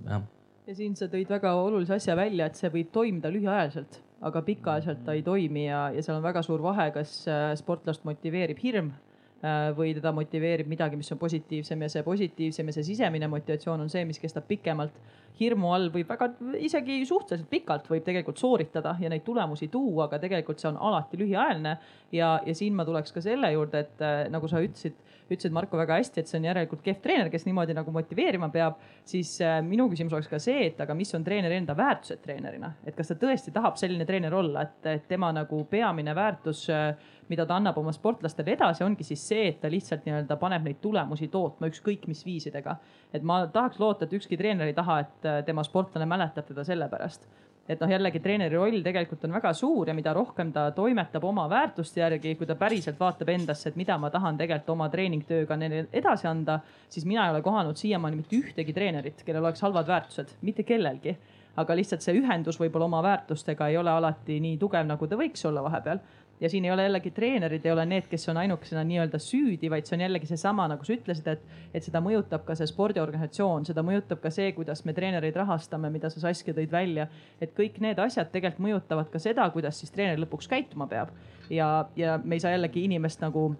jah. ja siin sa tõid väga olulise asja välja, et see võib toimida lühiajaliselt aga pikaajaliselt ta ei toimi ja, ja seal on väga suur vahe, kas äh, sportlast motiveerib hirm äh, või teda motiveerib midagi, mis on positiivsem ja see positiivsem ja see sisemine motivatsioon on see, mis kestab pikemalt. hirmu all võib väga, isegi suhteliselt pikalt võib tegelikult sooritada ja neid tulemusi tuua, aga tegelikult see on alati lühiajaline. ja, ja siin ma tuleks ka selle juurde, et äh, nagu sa ütlesid ütlesid Marko väga hästi, et see on järelikult kehv treener, kes niimoodi nagu motiveerima peab. siis äh, minu küsimus oleks ka see, et aga mis on treeneri enda väärtused treenerina, et kas ta tõesti tahab selline treener olla, et, tema nagu peamine väärtus, äh, mida ta annab oma sportlastele edasi, ongi siis see, et ta lihtsalt nii-öelda paneb neid tulemusi tootma ükskõik mis viisidega. et ma tahaks loota, et ükski treener ei taha, et äh, tema sportlane mäletab teda selle pärast et noh, jällegi treeneri roll tegelikult on väga suur ja mida rohkem ta toimetab oma väärtuste järgi, kui ta päriselt vaatab endasse, et mida ma tahan tegelikult oma treeningtööga neile edasi anda, siis mina ei ole kohanud siiamaani mitte ühtegi treenerit, kellel oleks halvad väärtused, mitte kellelgi. Aga lihtsalt see ühendus võib-olla oma väärtustega ei ole alati nii tugev, nagu ta võiks olla vahepeal ja siin ei ole jällegi treenerid ei ole need, kes on ainukesena nii-öelda süüdi, vaid see on jällegi seesama, nagu sa ütlesid, et, et seda mõjutab ka see spordiorganisatsioon, seda mõjutab ka see, kuidas me treenereid rahastame, mida sa Saskia tõid välja. et kõik need asjad tegelikult mõjutavad ka seda, kuidas siis treener lõpuks käituma peab. Ja, ja me ei saa jällegi inimest nagu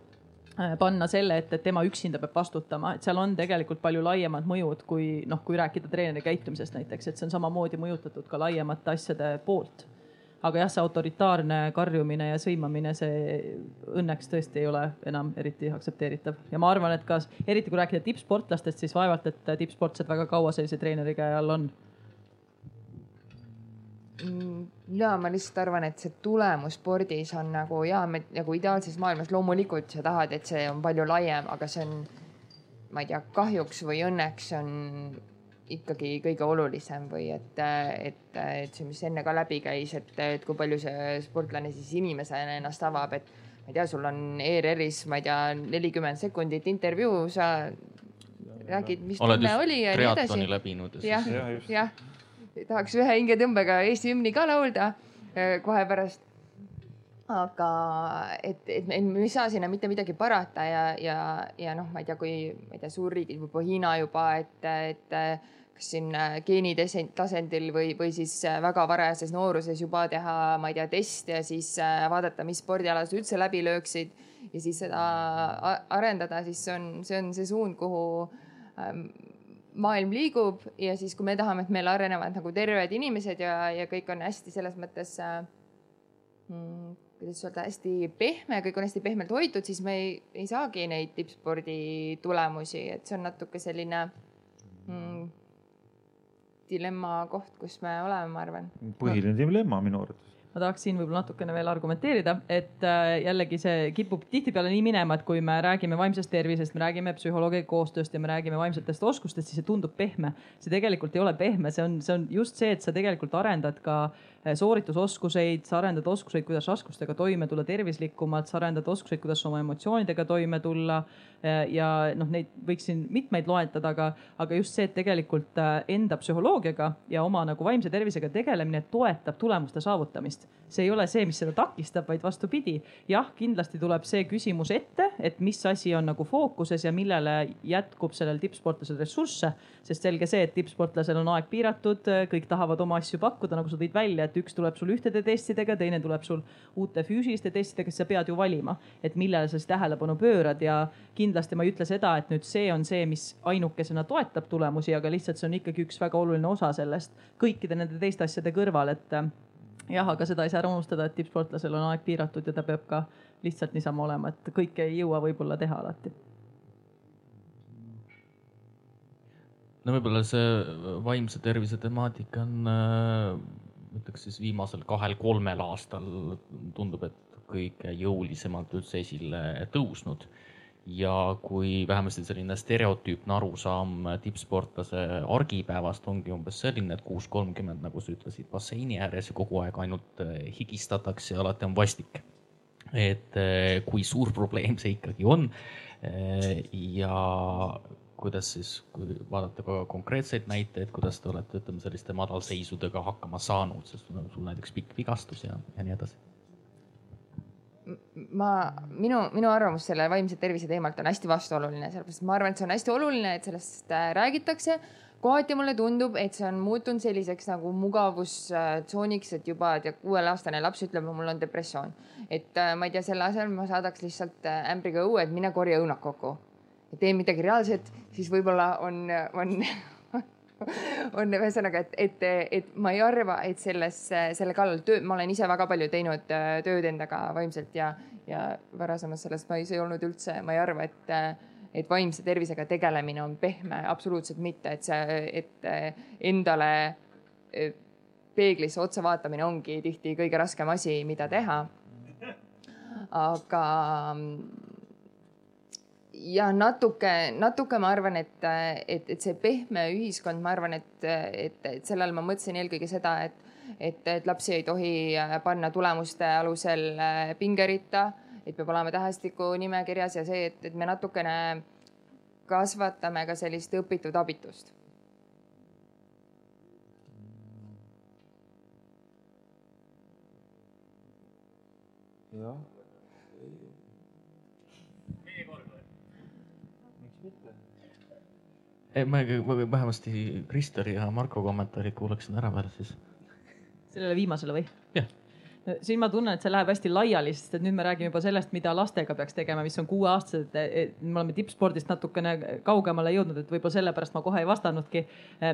äh, panna selle ette, et tema üksinda peab vastutama, et seal on tegelikult palju laiemad mõjud, kui noh, kui rääkida treeneri käitumisest näiteks, et see on samamoodi mõjutatud ka laiemate asjade poolt aga jah, see autoritaarne karjumine ja sõimamine, see õnneks tõesti ei ole enam eriti aktsepteeritav. Ja ma arvan, et ka eriti kui rääkida tippsportlastest, siis vaevalt, et tippsportlased väga kaua sellise treeneri käe all on. Mm, ja ma lihtsalt arvan, et see tulemus spordis on nagu ja me nagu ideaalses maailmas loomulikult sa tahad, et see on palju laiem, aga see on, ma ei tea, kahjuks või õnneks on ikkagi kõige olulisem või et, et, et see, mis enne ka läbi käis, et, et kui palju see sportlane siis inimesena ennast avab, et ma ei tea, sul on ERR-is, ma ei tea, nelikümmend sekundit intervjuu, sa räägid, mis Oled tunne oli ja nii edasi. läbinud. jah, jah, tahaks ühe hingetõmbega Eesti hümni ka laulda eh, kohe pärast aga et, et me ei saa sinna mitte midagi parata ja, ja, ja noh, ma ei tea, kui ma ei tea, suurriigid, võib-olla Hiina juba, et, et kas siin äh, geenitasandil või, või siis äh, väga varajases nooruses juba teha, ma ei tea, teste ja siis äh, vaadata, mis spordialad üldse läbi lööksid ja siis seda arendada, siis see on, see on see suund, kuhu ähm, maailm liigub ja siis, kui me tahame, et meil arenevad nagu terved inimesed ja, ja kõik on hästi selles mõttes mm, kuidas öelda, hästi pehme, kõik on hästi pehmelt hoitud, siis me ei, ei saagi neid tippspordi tulemusi, et see on natuke selline mm, dilemma koht, kus me oleme, ma arvan. põhiline dilemma minu arvates ma tahaks siin võib-olla natukene veel argumenteerida, et äh, jällegi see kipub tihtipeale nii minema, et kui me räägime vaimsest tervisest, me räägime psühholoogia koostööst ja me räägime vaimsetest oskustest, siis see tundub pehme. see tegelikult ei ole pehme, see on, see on just see, et sa tegelikult arendad ka sooritusoskuseid, sa arendad oskuseid, kuidas raskustega toime tulla tervislikumalt, sa arendad oskuseid, kuidas oma emotsioonidega toime tulla. Äh, ja noh, neid võiks siin mitmeid loetleda, aga, aga just see, et tegelikult enda psühholoogiaga ja oma nagu vaimse tervisega tegelemine toetab tulemuste saavutamist see ei ole see, mis seda takistab, vaid vastupidi. jah, kindlasti tuleb see küsimus ette, et mis asi on nagu fookuses ja millele jätkub sellel tippsportlasel ressursse. sest selge see, et tippsportlasel on aeg piiratud, kõik tahavad oma asju pakkuda, nagu sa tõid välja, et üks tuleb sul ühtede testidega, teine tuleb sul uute füüsiliste testidega, siis sa pead ju valima, et millele sa siis tähelepanu pöörad ja kindlasti ma ei ütle seda, et nüüd see on see, mis ainukesena toetab tulemusi, aga lihtsalt see on ikkagi üks väga oluline osa sellest kõikide nende teiste asjade kõrval, et jah, aga seda ei saa ära unustada, et tippsportlasel on aeg piiratud ja ta peab ka lihtsalt niisama olema, et kõike ei jõua võib-olla teha alati. no võib-olla see vaimse tervise temaatika on, äh, ütleks siis viimasel kahel-kolmel aastal tundub, et kõige jõulisemalt üldse esile tõusnud ja kui vähemasti selline stereotüüpne arusaam tippsportlase argipäevast ongi umbes selline, et kuus kolmkümmend, nagu sa ütlesid, basseini ääres ja kogu aeg ainult eh, higistatakse ja alati on vastik. et eh, kui suur probleem see ikkagi on eh, ja kuidas siis, kui vaadata ka konkreetseid näiteid, kuidas te olete, ütleme selliste madalseisudega hakkama saanud, sest sul on sul näiteks pikk vigastus ja, ja nii edasi ma, minu, minu arvamus selle vaimse tervise teemalt on hästi vastuoluline, sellepärast ma arvan, et see on hästi oluline, et sellest äh, räägitakse. kohati mulle tundub, et see on muutunud selliseks nagu mugavustsooniks, et juba tead, kuueaastane laps ütleb, mul on depressioon. et äh, ma ei tea, selle asemel ma saadaks lihtsalt äh, ämbriga õue, et mine korja õunad kokku. Tee midagi reaalset, siis võib-olla on, on on ühesõnaga, et, et, et ma ei arva, et selles, selle kallal töö, ma olen ise väga palju teinud äh, tööd endaga vaimselt ja, ja varasemas selles ma ei olnud üldse, ma ei arva, et, et vaimse tervisega tegelemine on pehme, absoluutselt mitte, et see, et endale äh, peeglisse otsa vaatamine ongi tihti kõige raskem asi, mida teha. aga ja natuke, natuke ma arvan, et, et, et see pehme ühiskond, ma arvan, et, et, et sellele ma mõtlesin eelkõige seda, et, et, et lapsi ei tohi panna tulemuste alusel pingeritta, et peab olema tähestiku nimekirjas ja see, et, et me natukene kasvatame ka sellist õpitud abitust jah. Ma vähemasti Kristeri ja Marko kommentaarid kuulaksin ära veel siis. sellele viimasele või? jah siin ma tunnen, et see läheb hästi laiali, sest et nüüd me räägime juba sellest, mida lastega peaks tegema, mis on kuueaastased. me oleme tippspordist natukene kaugemale jõudnud, et võib-olla sellepärast ma kohe ei vastanudki.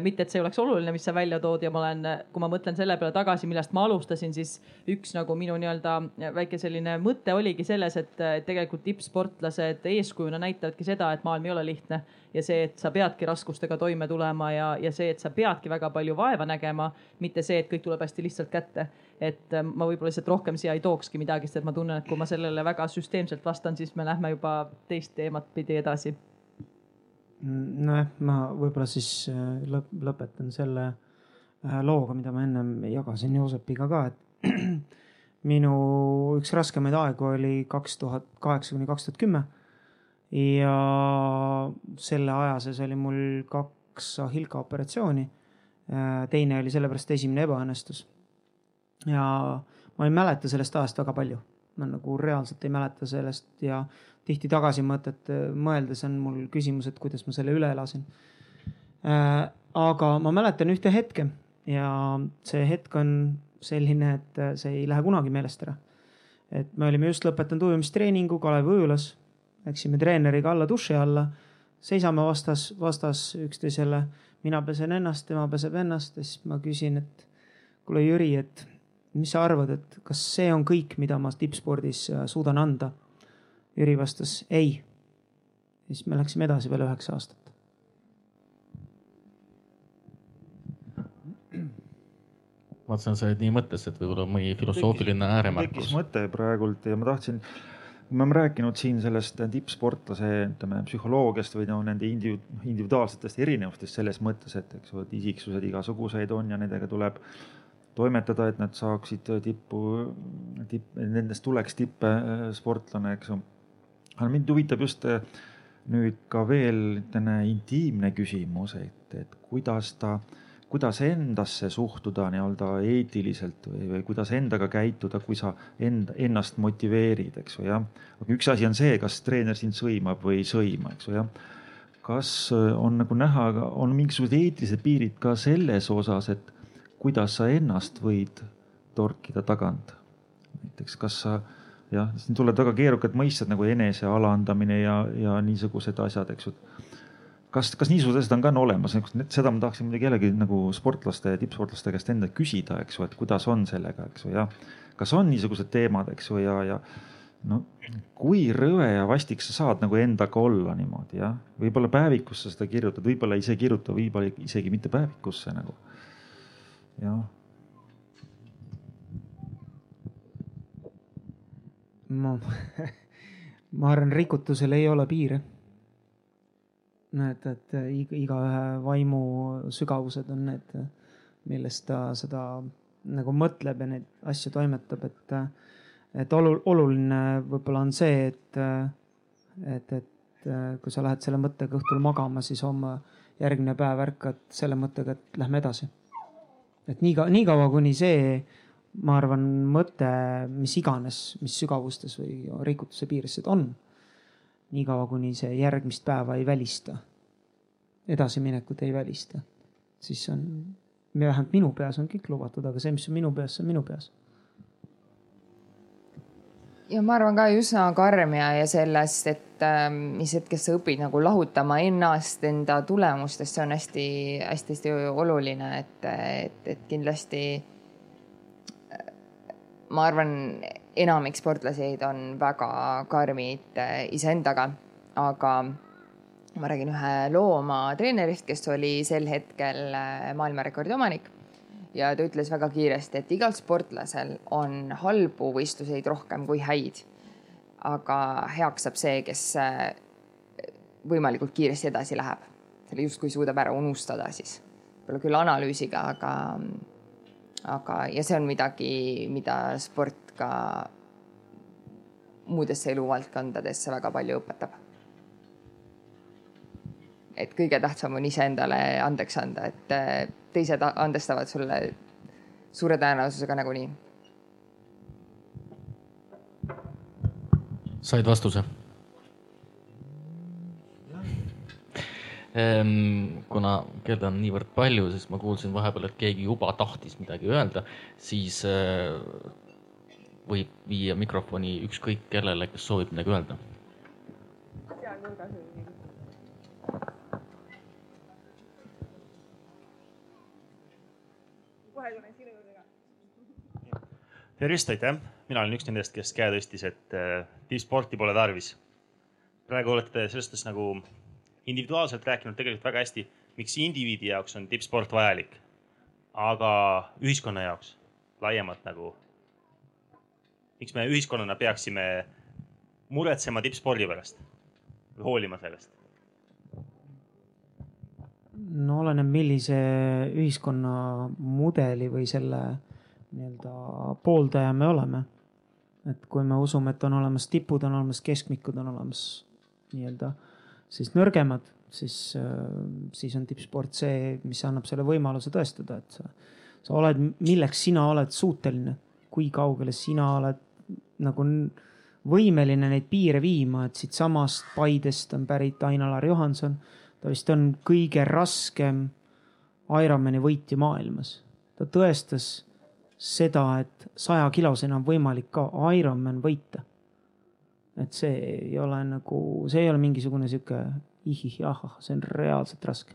mitte, et see oleks oluline, mis sa välja tood ja ma olen, kui ma mõtlen selle peale tagasi, millest ma alustasin, siis üks nagu minu nii-öelda väike selline mõte oligi selles, et tegelikult tippsportlased eeskujuna näitavadki seda, et maailm ei ole lihtne ja see, et sa peadki raskustega toime tulema ja, ja see, et sa peadki väga palju vaeva nägema, mitte see, et kõik tuleb hästi lihtsalt kätte et ähm, ma võib-olla lihtsalt rohkem siia ei tookski midagi, sest ma tunnen, et kui ma sellele väga süsteemselt vastan, siis me lähme juba teist teemat pidi edasi. nojah, ma võib-olla siis äh, lõp lõpetan selle äh, looga, mida ma ennem jagasin Joosepiga ka, et minu üks raskemaid aegu oli kaks tuhat kaheksa kuni kaks tuhat kümme. ja selle aja sees oli mul kaks ahilka operatsiooni. Äh, teine oli sellepärast esimene ebaõnnestus ja ma ei mäleta sellest ajast väga palju. ma nagu reaalselt ei mäleta sellest ja tihti tagasimõtet mõeldes on mul küsimus, et kuidas ma selle üle elasin äh,. aga ma mäletan ühte hetke ja see hetk on selline, et see ei lähe kunagi meelest ära. et me olime just lõpetanud ujumistreeningu Kalevi ujulas, läksime treeneriga alla duši alla, seisame vastas, vastas üksteisele, mina pesen ennast, tema peseb ennast ja siis ma küsin, et kuule Jüri, et mis sa arvad, et kas see on kõik, mida ma tippspordis äh, suudan anda? Jüri vastas ei. ja siis me läksime edasi veel üheksa aastat. vaatasin, sa olid nii mõttes, et võib-olla mõni filosoofiline ääremärkus. tekkis mõte praegult ja ma tahtsin, me oleme rääkinud siin sellest tippsportlase, ütleme psühholoogiast või no nende individuaalsetest erinevustest selles mõttes, et eks ju, et isiksused igasuguseid on ja nendega tuleb toimetada, et nad saaksid tippu, tipp, nendest tuleks tippsportlane, eks ju. aga mind huvitab just nüüd ka veel selline intiimne küsimus, et, et kuidas ta, kuidas endasse suhtuda nii-öelda eetiliselt või, või kuidas endaga käituda, kui sa enda, ennast motiveerid, eks ju, jah. aga üks asi on see, kas treener sind sõimab või ei sõima, eks ju, jah kas on nagu näha, on mingisugused eetilised piirid ka selles osas, et kuidas sa ennast võid torkida tagant. näiteks, kas sa jah, siin tulevad väga keerukad mõisted nagu enese alandamine ja, ja niisugused asjad, eks ju. kas, kas niisugused asjad on ka olemas, seda ma tahaksin muidugi jällegi nagu sportlaste, tippsportlaste käest enda küsida, eks ju, et kuidas on sellega, eks ju, jah. kas on niisugused teemad, eks ju, ja, ja no kui rõve ja vastik sa saad nagu endaga olla niimoodi jah, võib-olla päevikusse seda kirjutad, võib-olla ei kirjuta, võib-olla isegi mitte päevikusse nagu jah. ma, ma arvan, rikutusel ei ole piire. näed, et igaühe vaimu sügavused on need, millest ta seda nagu mõtleb ja neid asju toimetab, et, et oluline võib-olla on see, et, et, et kui sa lähed selle mõttega õhtul magama, siis homme järgmine päev ärkad selle mõttega, et lähme edasi et nii kaua, niikaua kuni see, ma arvan, mõte, mis iganes, mis sügavustes või rikutuse piires see on. niikaua kuni see järgmist päeva ei välista, edasiminekut ei välista, siis on, vähemalt minu peas on kõik lubatud, aga see, mis on minu peas, see on minu peas ja ma arvan ka üsna karm ja, ja sellest, et äh, mis hetkest sa õpid nagu lahutama ennast enda tulemustest, see on hästi-hästi-hästi oluline, et, et, et kindlasti äh, ma arvan, enamik sportlaseid on väga karmid äh, iseendaga, aga ma räägin ühe loo oma treenerist, kes oli sel hetkel äh, maailmarekordi omanik ja ta ütles väga kiiresti, et igal sportlasel on halbu võistluseid rohkem kui häid. aga heaks saab see, kes äh, võimalikult kiiresti edasi läheb, selle justkui suudab ära unustada siis, võib-olla küll analüüsiga, aga, aga, ja see on midagi, mida sport ka muudesse eluvaldkondadesse väga palju õpetab et kõige tähtsam on iseendale andeks anda, et äh, teised andestavad sulle suure tõenäosusega nagunii. said vastuse? Ehm, kuna kelde on niivõrd palju, siis ma kuulsin vahepeal, et keegi juba tahtis midagi öelda, siis äh, võib viia mikrofoni ükskõik kellele, kes soovib midagi öelda. Tervist, aitäh, mina olen üks nendest, kes käe tõstis, et äh, tippsporti pole tarvis. praegu olete selles suhtes nagu individuaalselt rääkinud tegelikult väga hästi, miks indiviidi jaoks on tippsport vajalik. aga ühiskonna jaoks laiemalt nagu, miks me ühiskonnana peaksime muretsema tippspordi pärast hoolima sellest? no oleneb, millise ühiskonnamudeli või selle nii-öelda pooldaja me oleme. et kui me usume, et on olemas tipud, on olemas keskmikud, on olemas nii-öelda siis nõrgemad, siis, siis on tippsport see, mis annab selle võimaluse tõestada, et sa, sa oled, milleks sina oled suuteline, kui kaugele sina oled nagu võimeline neid piire viima, et siitsamast Paidest on pärit Ain-Alar Johanson. ta vist on kõige raskem Ironmani võitja maailmas. ta tõestas seda, et saja kilosena on võimalik ka Ironman võita. et see ei ole nagu, see ei ole mingisugune sihuke ihih-ahah, see on reaalselt raske.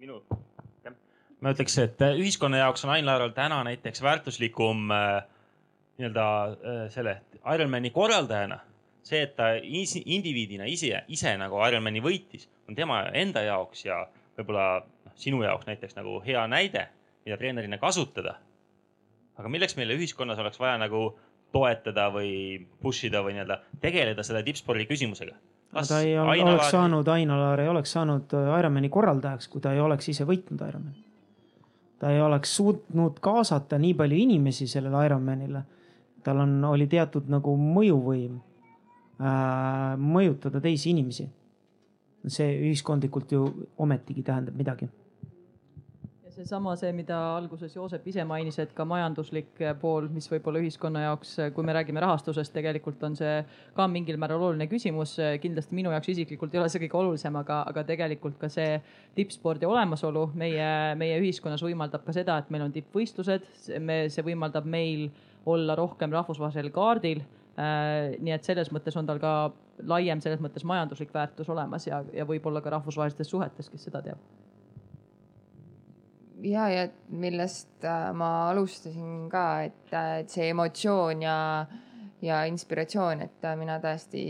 minu, ma ütleks, et ühiskonna jaoks on Ain-Laaral täna näiteks väärtuslikum äh, nii-öelda äh, selle Ironmani korraldajana see, et ta indiviidina ise, ise nagu Ironmani võitis, on tema enda jaoks ja võib-olla sinu jaoks näiteks nagu hea näide, mida treenerina kasutada. aga milleks meile ühiskonnas oleks vaja nagu toetada või push ida või nii-öelda tegeleda selle tippspordi küsimusega? ta ei ole, Aina oleks saanud, Aina-Laar ei oleks saanud äh, Ironmani korraldajaks, kui ta ei oleks ise võitnud Ironmani. ta ei oleks suutnud kaasata nii palju inimesi sellele Ironmanile. tal on, oli teatud nagu mõjuvõim äh, mõjutada teisi inimesi. see ühiskondlikult ju ometigi tähendab midagi seesama, see, mida alguses Joosep ise mainis, et ka majanduslik pool, mis võib-olla ühiskonna jaoks, kui me räägime rahastusest, tegelikult on see ka mingil määral oluline küsimus. kindlasti minu jaoks isiklikult ei ole see kõige olulisem, aga, aga tegelikult ka see tippspordi olemasolu meie, meie ühiskonnas võimaldab ka seda, et meil on tippvõistlused. me, see võimaldab meil olla rohkem rahvusvahelisel kaardil nii et selles mõttes on tal ka laiem selles mõttes majanduslik väärtus olemas ja, ja võib-olla ka rahvusvahelistes suhetes, kes seda teab ja, ja millest äh, ma alustasin ka, et, äh, et see emotsioon ja, ja inspiratsioon, et äh, mina tõesti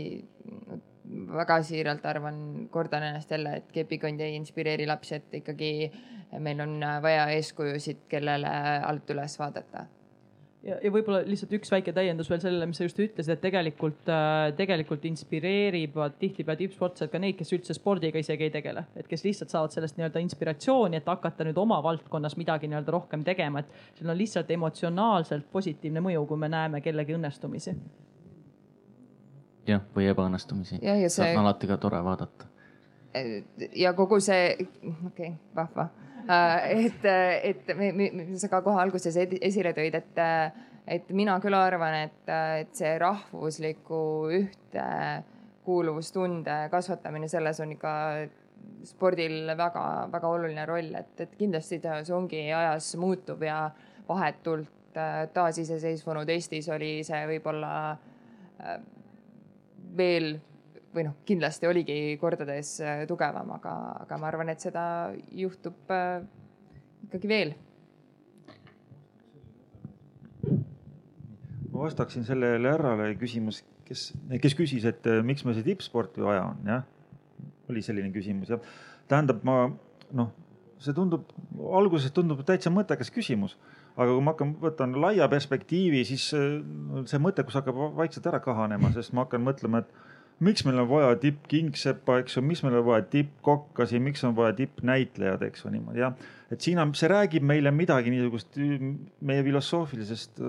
väga siiralt arvan, kordan ennast jälle, et kepikond ei inspireeri lapsi, et ikkagi meil on vaja eeskujusid, kellele alt üles vaadata ja, ja võib-olla lihtsalt üks väike täiendus veel sellele, mis sa just ütlesid, et tegelikult äh,, tegelikult inspireerivad tihtipeale tippsportlased ka neid, kes üldse spordiga isegi ei tegele, et kes lihtsalt saavad sellest nii-öelda inspiratsiooni, et hakata nüüd oma valdkonnas midagi nii-öelda rohkem tegema, et seal on lihtsalt emotsionaalselt positiivne mõju, kui me näeme kellegi õnnestumisi. jah, või ebaõnnestumisi. See... on alati ka tore vaadata. ja kogu see, okei okay,, vahva et, et me, me, sa ka kohe alguses esile tõid, et, et mina küll arvan, et, et see rahvusliku ühtekuuluvustunde kasvatamine, selles on ikka spordil väga-väga oluline roll, et, et kindlasti ta, see ongi ajas muutub ja vahetult äh, taasiseseisvunud Eestis oli see võib-olla äh, veel või noh, kindlasti oligi kordades äh, tugevam, aga, aga ma arvan, et seda juhtub äh, ikkagi veel. ma vastaksin sellele härrale küsimus, kes, kes küsis, et äh, miks meil see tippsporti vaja on, jah. oli selline küsimus ja tähendab, ma noh, see tundub, alguses tundub täitsa mõttekas küsimus aga kui ma hakkan, võtan laia perspektiivi, siis see mõttekus hakkab vaikselt ära kahanema, sest ma hakkan mõtlema, et miks meil on vaja tippkingsepa, eks ju, miks meil on vaja tippkokkasi, miks on vaja tippnäitlejad, eks ju niimoodi jah. et siin on, see räägib meile midagi niisugust meie filosoofilisest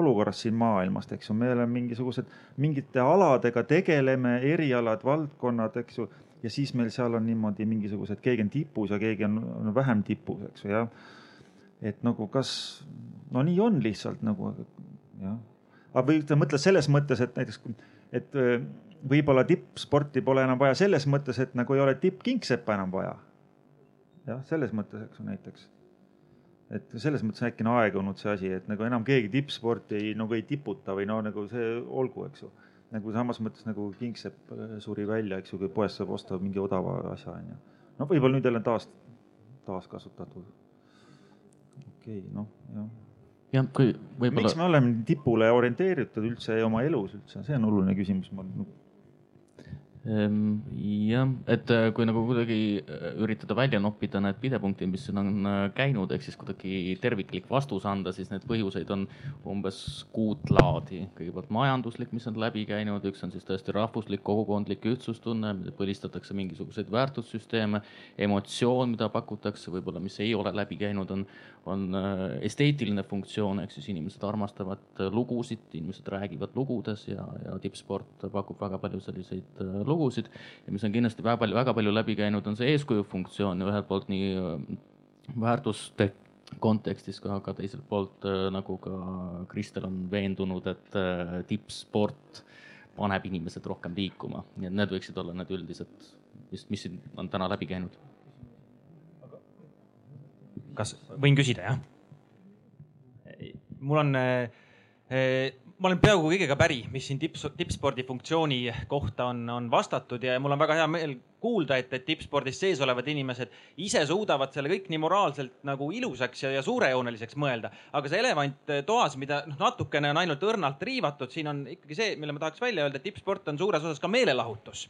olukorrast siin maailmast, eks ju, me oleme mingisugused, mingite aladega tegeleme, erialad, valdkonnad, eks ju. ja siis meil seal on niimoodi mingisugused, keegi on tipus ja keegi on, on vähem tipus, eks ju, jah. et nagu kas, no nii on lihtsalt nagu jah aga või sa mõtled selles mõttes, et näiteks, et võib-olla tippsporti pole enam vaja selles mõttes, et nagu ei ole tippkingsepa enam vaja. jah, selles mõttes, eks ju näiteks. et selles mõttes on äkki on aegunud see asi, et nagu enam keegi tippsporti ei, nagu ei tiputa või no nagu see olgu, eks ju. nagu samas mõttes nagu kingsepp äh, suri välja, eks ju, kui poest saab osta mingi odava asja, onju. no võib-olla nüüd jälle taas, taaskasutatud. okei okay,, noh, jah jah, kui võib-olla. miks me oleme tipule orienteeritud üldse oma elus üldse, see on oluline küsimus, ma jah, et äh, kui nagu kuidagi äh, üritada välja noppida need pidepunktid, mis siin on äh, käinud, ehk siis kuidagi terviklik vastus anda, siis neid põhjuseid on umbes kuut laadi. kõigepealt majanduslik, mis on läbi käinud, üks on siis tõesti rahvuslik kogukondlik ühtsustunne, põlistatakse mingisuguseid väärtussüsteeme, emotsioon, mida pakutakse, võib-olla, mis ei ole läbi käinud, on, on esteetiline funktsioon, ehk siis inimesed armastavad lugusid, inimesed räägivad lugudes ja, ja tippsport pakub väga palju selliseid lugusid lugusid ja mis on kindlasti väga palju, väga palju läbi käinud, on see eeskuju funktsioon ühelt poolt nii äh, väärtuste kontekstis aga teiselt poolt äh, nagu ka Kristel on veendunud, et äh, tippsport paneb inimesed rohkem liikuma, nii et need võiksid olla need üldised, mis, mis siin on täna läbi käinud. kas võin küsida, jah? mul on äh, ma olen peaaegu kõigega päri, mis siin tipp, tippspordi funktsiooni kohta on, on vastatud ja mul on väga hea meel kuulda, et, et tippspordis sees olevad inimesed ise suudavad selle kõik nii moraalselt nagu ilusaks ja, ja suurejooneliseks mõelda. aga see elevant toas, mida noh, natukene on ainult õrnalt riivatud, siin on ikkagi see, mille ma tahaks välja öelda, et tippsport on suures osas ka meelelahutus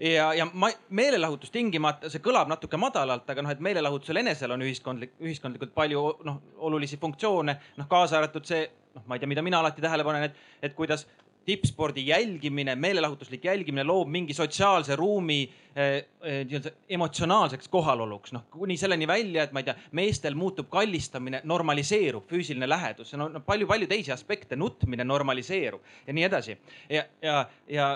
ja, ja ma, meelelahutus tingimata, see kõlab natuke madalalt, aga noh, et meelelahutusel enesel on ühiskondlik, ühiskondlikult palju noh, olulisi funktsioone, noh kaasa arvatud see noh, ma ei tea, mida mina alati tähele panen, et, et kuidas tippspordi jälgimine, meelelahutuslik jälgimine loob mingi sotsiaalse ruumi eh, eh, nii-öelda emotsionaalseks kohaloluks, noh kuni selleni välja, et ma ei tea, meestel muutub kallistamine, normaliseerub füüsiline lähedus, no palju-palju teisi aspekte, nutmine normaliseerub ja nii edasi. ja, ja, ja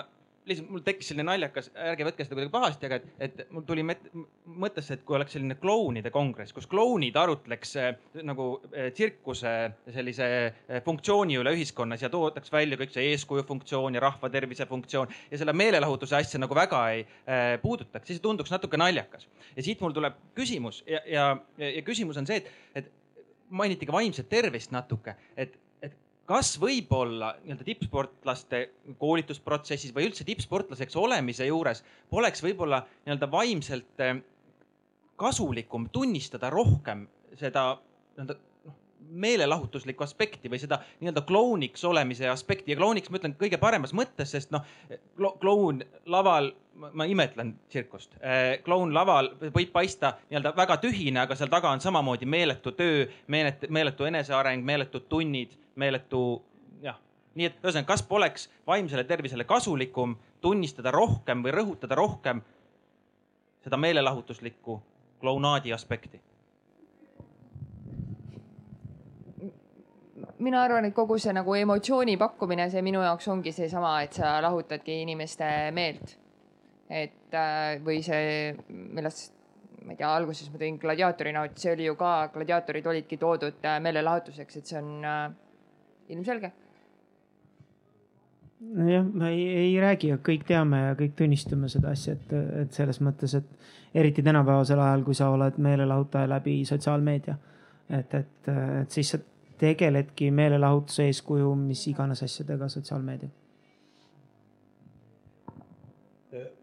lihtsalt mul tekkis selline naljakas, ärge võtke seda kuidagi pahasti, aga et, et mul tuli mõttesse, et kui oleks selline klounide kongress, kus klounid arutleks äh, nagu äh, tsirkuse sellise äh, funktsiooni üle ühiskonnas ja toodaks välja kõik see eeskuju funktsioon ja rahva tervise funktsioon ja selle meelelahutuse asja nagu väga ei äh, puudutaks, siis tunduks natuke naljakas. ja siit mul tuleb küsimus ja, ja, ja küsimus on see, et, et mainiti ka vaimset tervist natuke, et kas võib-olla nii-öelda tippsportlaste koolitusprotsessis või üldse tippsportlaseks olemise juures poleks võib-olla nii-öelda vaimselt eh, kasulikum tunnistada rohkem seda nii-öelda meelelahutuslikku aspekti või seda nii-öelda klouniks olemise aspekti ja klouniks ma ütlen kõige paremas mõttes, sest noh, kloun laval, ma imetlen tsirkust, eh, kloun laval võib paista nii-öelda väga tühine, aga seal taga on samamoodi meeletu töö, meeletu, meeletu eneseareng, meeletud tunnid meeletu jah, nii et ühesõnaga, kas poleks vaimsele tervisele kasulikum tunnistada rohkem või rõhutada rohkem seda meelelahutuslikku klounaadi aspekti? Mina arvan, et kogu see nagu emotsiooni pakkumine, see minu jaoks ongi seesama, et sa lahutadki inimeste meelt. et äh, või see, millest ma ei tea, alguses ma tõin gladiaatori näo, et see oli ju ka, gladiaatorid olidki toodud äh, meelelahutuseks, et see on äh, ilmselge. nojah, ma ei, ei räägi, kõik teame ja kõik tunnistame seda asja, et, et selles mõttes, et eriti tänapäevasel ajal, kui sa oled meelelahutaja läbi sotsiaalmeedia. et, et, et siis sa tegeledki meelelahutuse eeskuju, mis iganes asjadega sotsiaalmeedia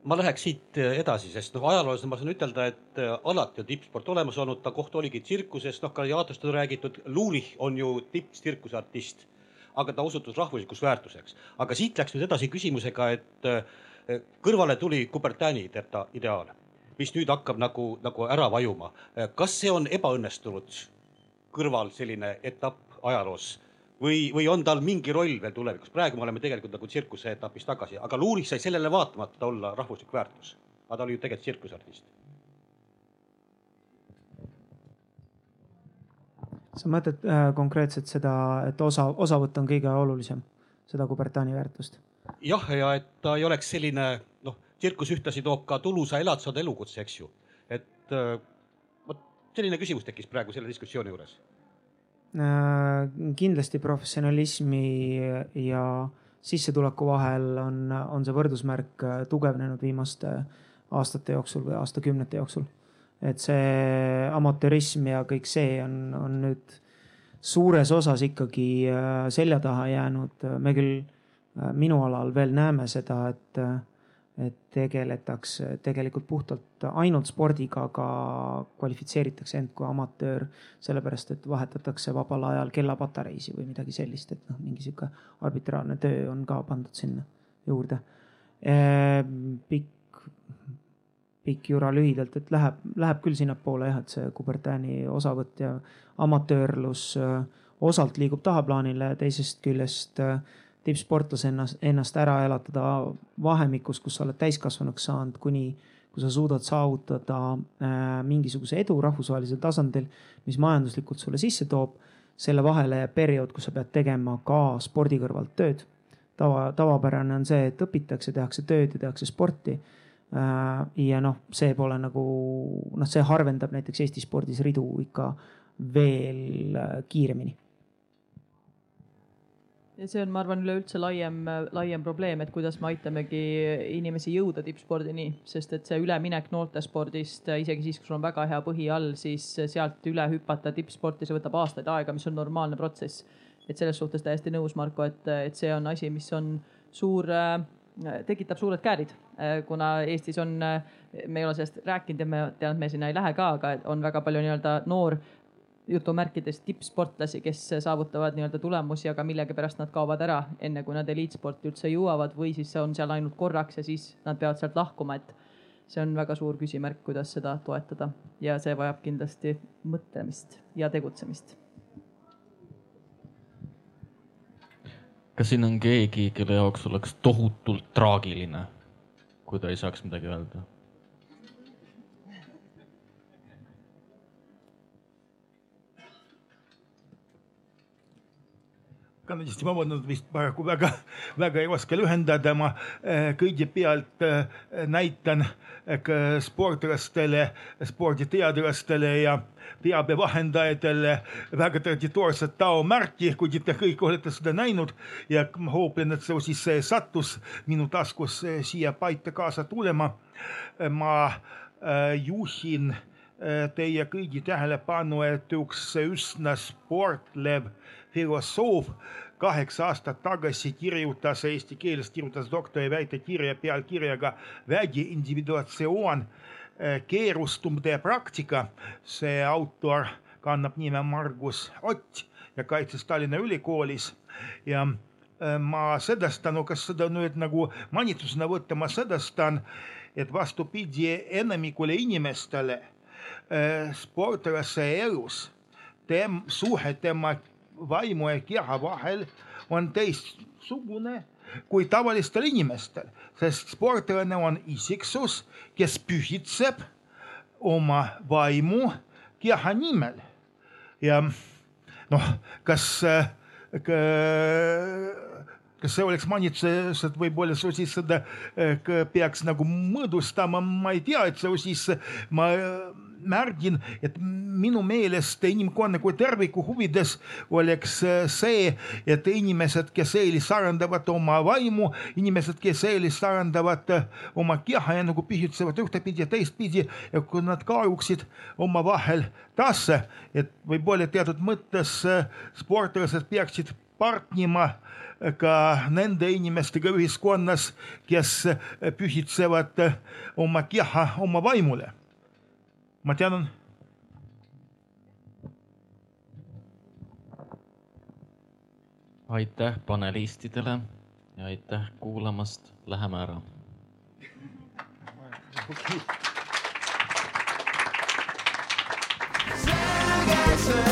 ma läheks siit edasi, sest noh, ajaloolasena ma saan ütelda, et alati on tippsport olemas olnud, ta koht oligi tsirkuses, noh, gladiaatorist on räägitud, Lulich on ju tipptsirkuse artist aga ta osutus rahvuslikuks väärtuseks. aga siit läks nüüd edasi küsimusega, et eh, kõrvale tuli Kubertani ideaal, mis nüüd hakkab nagu, nagu ära vajuma. Eh, kas see on ebaõnnestunud kõrval selline etapp ajaloos või, või on tal mingi roll veel tulevikus? praegu me oleme tegelikult nagu tsirkuse etapis tagasi, aga Luulis sai sellele vaatamata olla rahvuslik väärtus. aga ta oli ju tegelikult tsirkuseartist sa mõtled äh, konkreetselt seda, et osa, osavõtt on kõige olulisem, seda Kubertani väärtust? jah, ja et ta ei oleks selline noh, tsirkus ühtlasi toob ka tulusa elatusada elukutse, eks ju. et äh, selline küsimus tekkis praegu selle diskussiooni juures. kindlasti professionalismi ja sissetuleku vahel on, on see võrdusmärk tugevnenud viimaste aastate jooksul või aastakümnete jooksul. et see amatöörism ja kõik see on, on nüüd suures osas ikkagi selja taha jäänud. me küll minu alal veel näeme seda, et et tegeletakse tegelikult puhtalt ainult spordiga, aga kvalifitseeritakse end kui amatöör, sellepärast et vahetatakse vabal ajal kellapatareisid või midagi sellist, et noh, mingi sihuke arbitraarne töö on ka pandud sinna juurde. Ehm, pikk, pikk jura lühidalt, et läheb, läheb küll sinnapoole jah, et see Kubertani osavõtt ja amatöörlus osalt liigub tahaplaanile, teisest küljest äh, tippsportlase ennast, ennast ära elatada vahemikus, kus sa oled täiskasvanuks saanud, kuni kui sa suudad saavutada äh, mingisuguse edu rahvusvahelisel tasandil, mis majanduslikult sulle sisse toob. selle vahele jääb periood, kus sa pead tegema ka spordi kõrvalt tööd. tava, tavapärane on see, et õpitakse, tehakse tööd ja tehakse sporti äh,. ja noh, see pole nagu noh, see harvendab näiteks Eesti spordis ridu ikka veel äh, kiiremini ja see on, ma arvan, üleüldse laiem, laiem probleem, et kuidas me aitamegi inimesi jõuda tippspordini, sest et see üleminek noortespordist, isegi siis, kui sul on väga hea põhi all, siis sealt üle hüpata tippsporti, see võtab aastaid aega, mis on normaalne protsess. et selles suhtes täiesti nõus, Marko, et, et see on asi, mis on suur tekitab suured käärid, kuna Eestis on, me ei ole sellest rääkinud ja me tean, et me sinna ei lähe ka, aga on väga palju nii-öelda noor jutumärkides tippsportlasi, kes saavutavad nii-öelda tulemusi, aga millegipärast nad kaovad ära, enne kui nad eliitsporti üldse jõuavad või siis on seal ainult korraks ja siis nad peavad sealt lahkuma, et see on väga suur küsimärk, kuidas seda toetada ja see vajab kindlasti mõtlemist ja tegutsemist. kas siin on keegi, kelle jaoks oleks tohutult traagiline, kui ta ei saaks midagi öelda? Kindlasti vabandust vist paraku väga, väga ei oska lühendada, ma eh, kõigepealt eh, näitan eh, sportlastele, sporditeadlastele ja teabevahendajatele väga traditsioonset taomärki, kui te kõik olete seda näinud ja ma hooplen, et see siis sattus minu taskusse siia paita kaasa tulema. ma juhin teie kõigi tähelepanu, et üks üsna sportlev filosoof kaheksa aastat tagasi kirjutas eesti keeles, kirjutas doktoriväitekirja pealkirjaga Vägi individuatsioon, eh, keerustumine praktika. see autor kannab nime Margus Ott ja kaitses Tallinna Ülikoolis ja eh, ma sedastan, kas seda nüüd nagu manitusena võtta, ma sedastan, et vastupidi enamikule inimestele eh, sportlase elus tem-, suhe tema vaimu ja keha vahel on teistsugune kui tavalistel inimestel, sest sportlane on isiksus, kes pühitseb oma vaimu keha nimel. ja noh, kas kas see oleks manitus, et võib-olla su siis seda peaks nagu mõõdustama, ma ei tea, et see siis ma märgin, et minu meelest inimkonna kui terviku huvides oleks äh, see, et inimesed, kes eelis arendavad oma vaimu, inimesed, kes eelis arendavad äh, oma keha ja nagu pühitsevad ühtepidi ja teistpidi ja kui nad kaaluksid omavahel tasse, et võib-olla teatud mõttes äh, sportlased peaksid partnima ka nende inimestega ühiskonnas, kes pühitsevad oma keha oma vaimule ma tean. aitäh panelistidele ja aitäh kuulamast, läheme ära. selge see.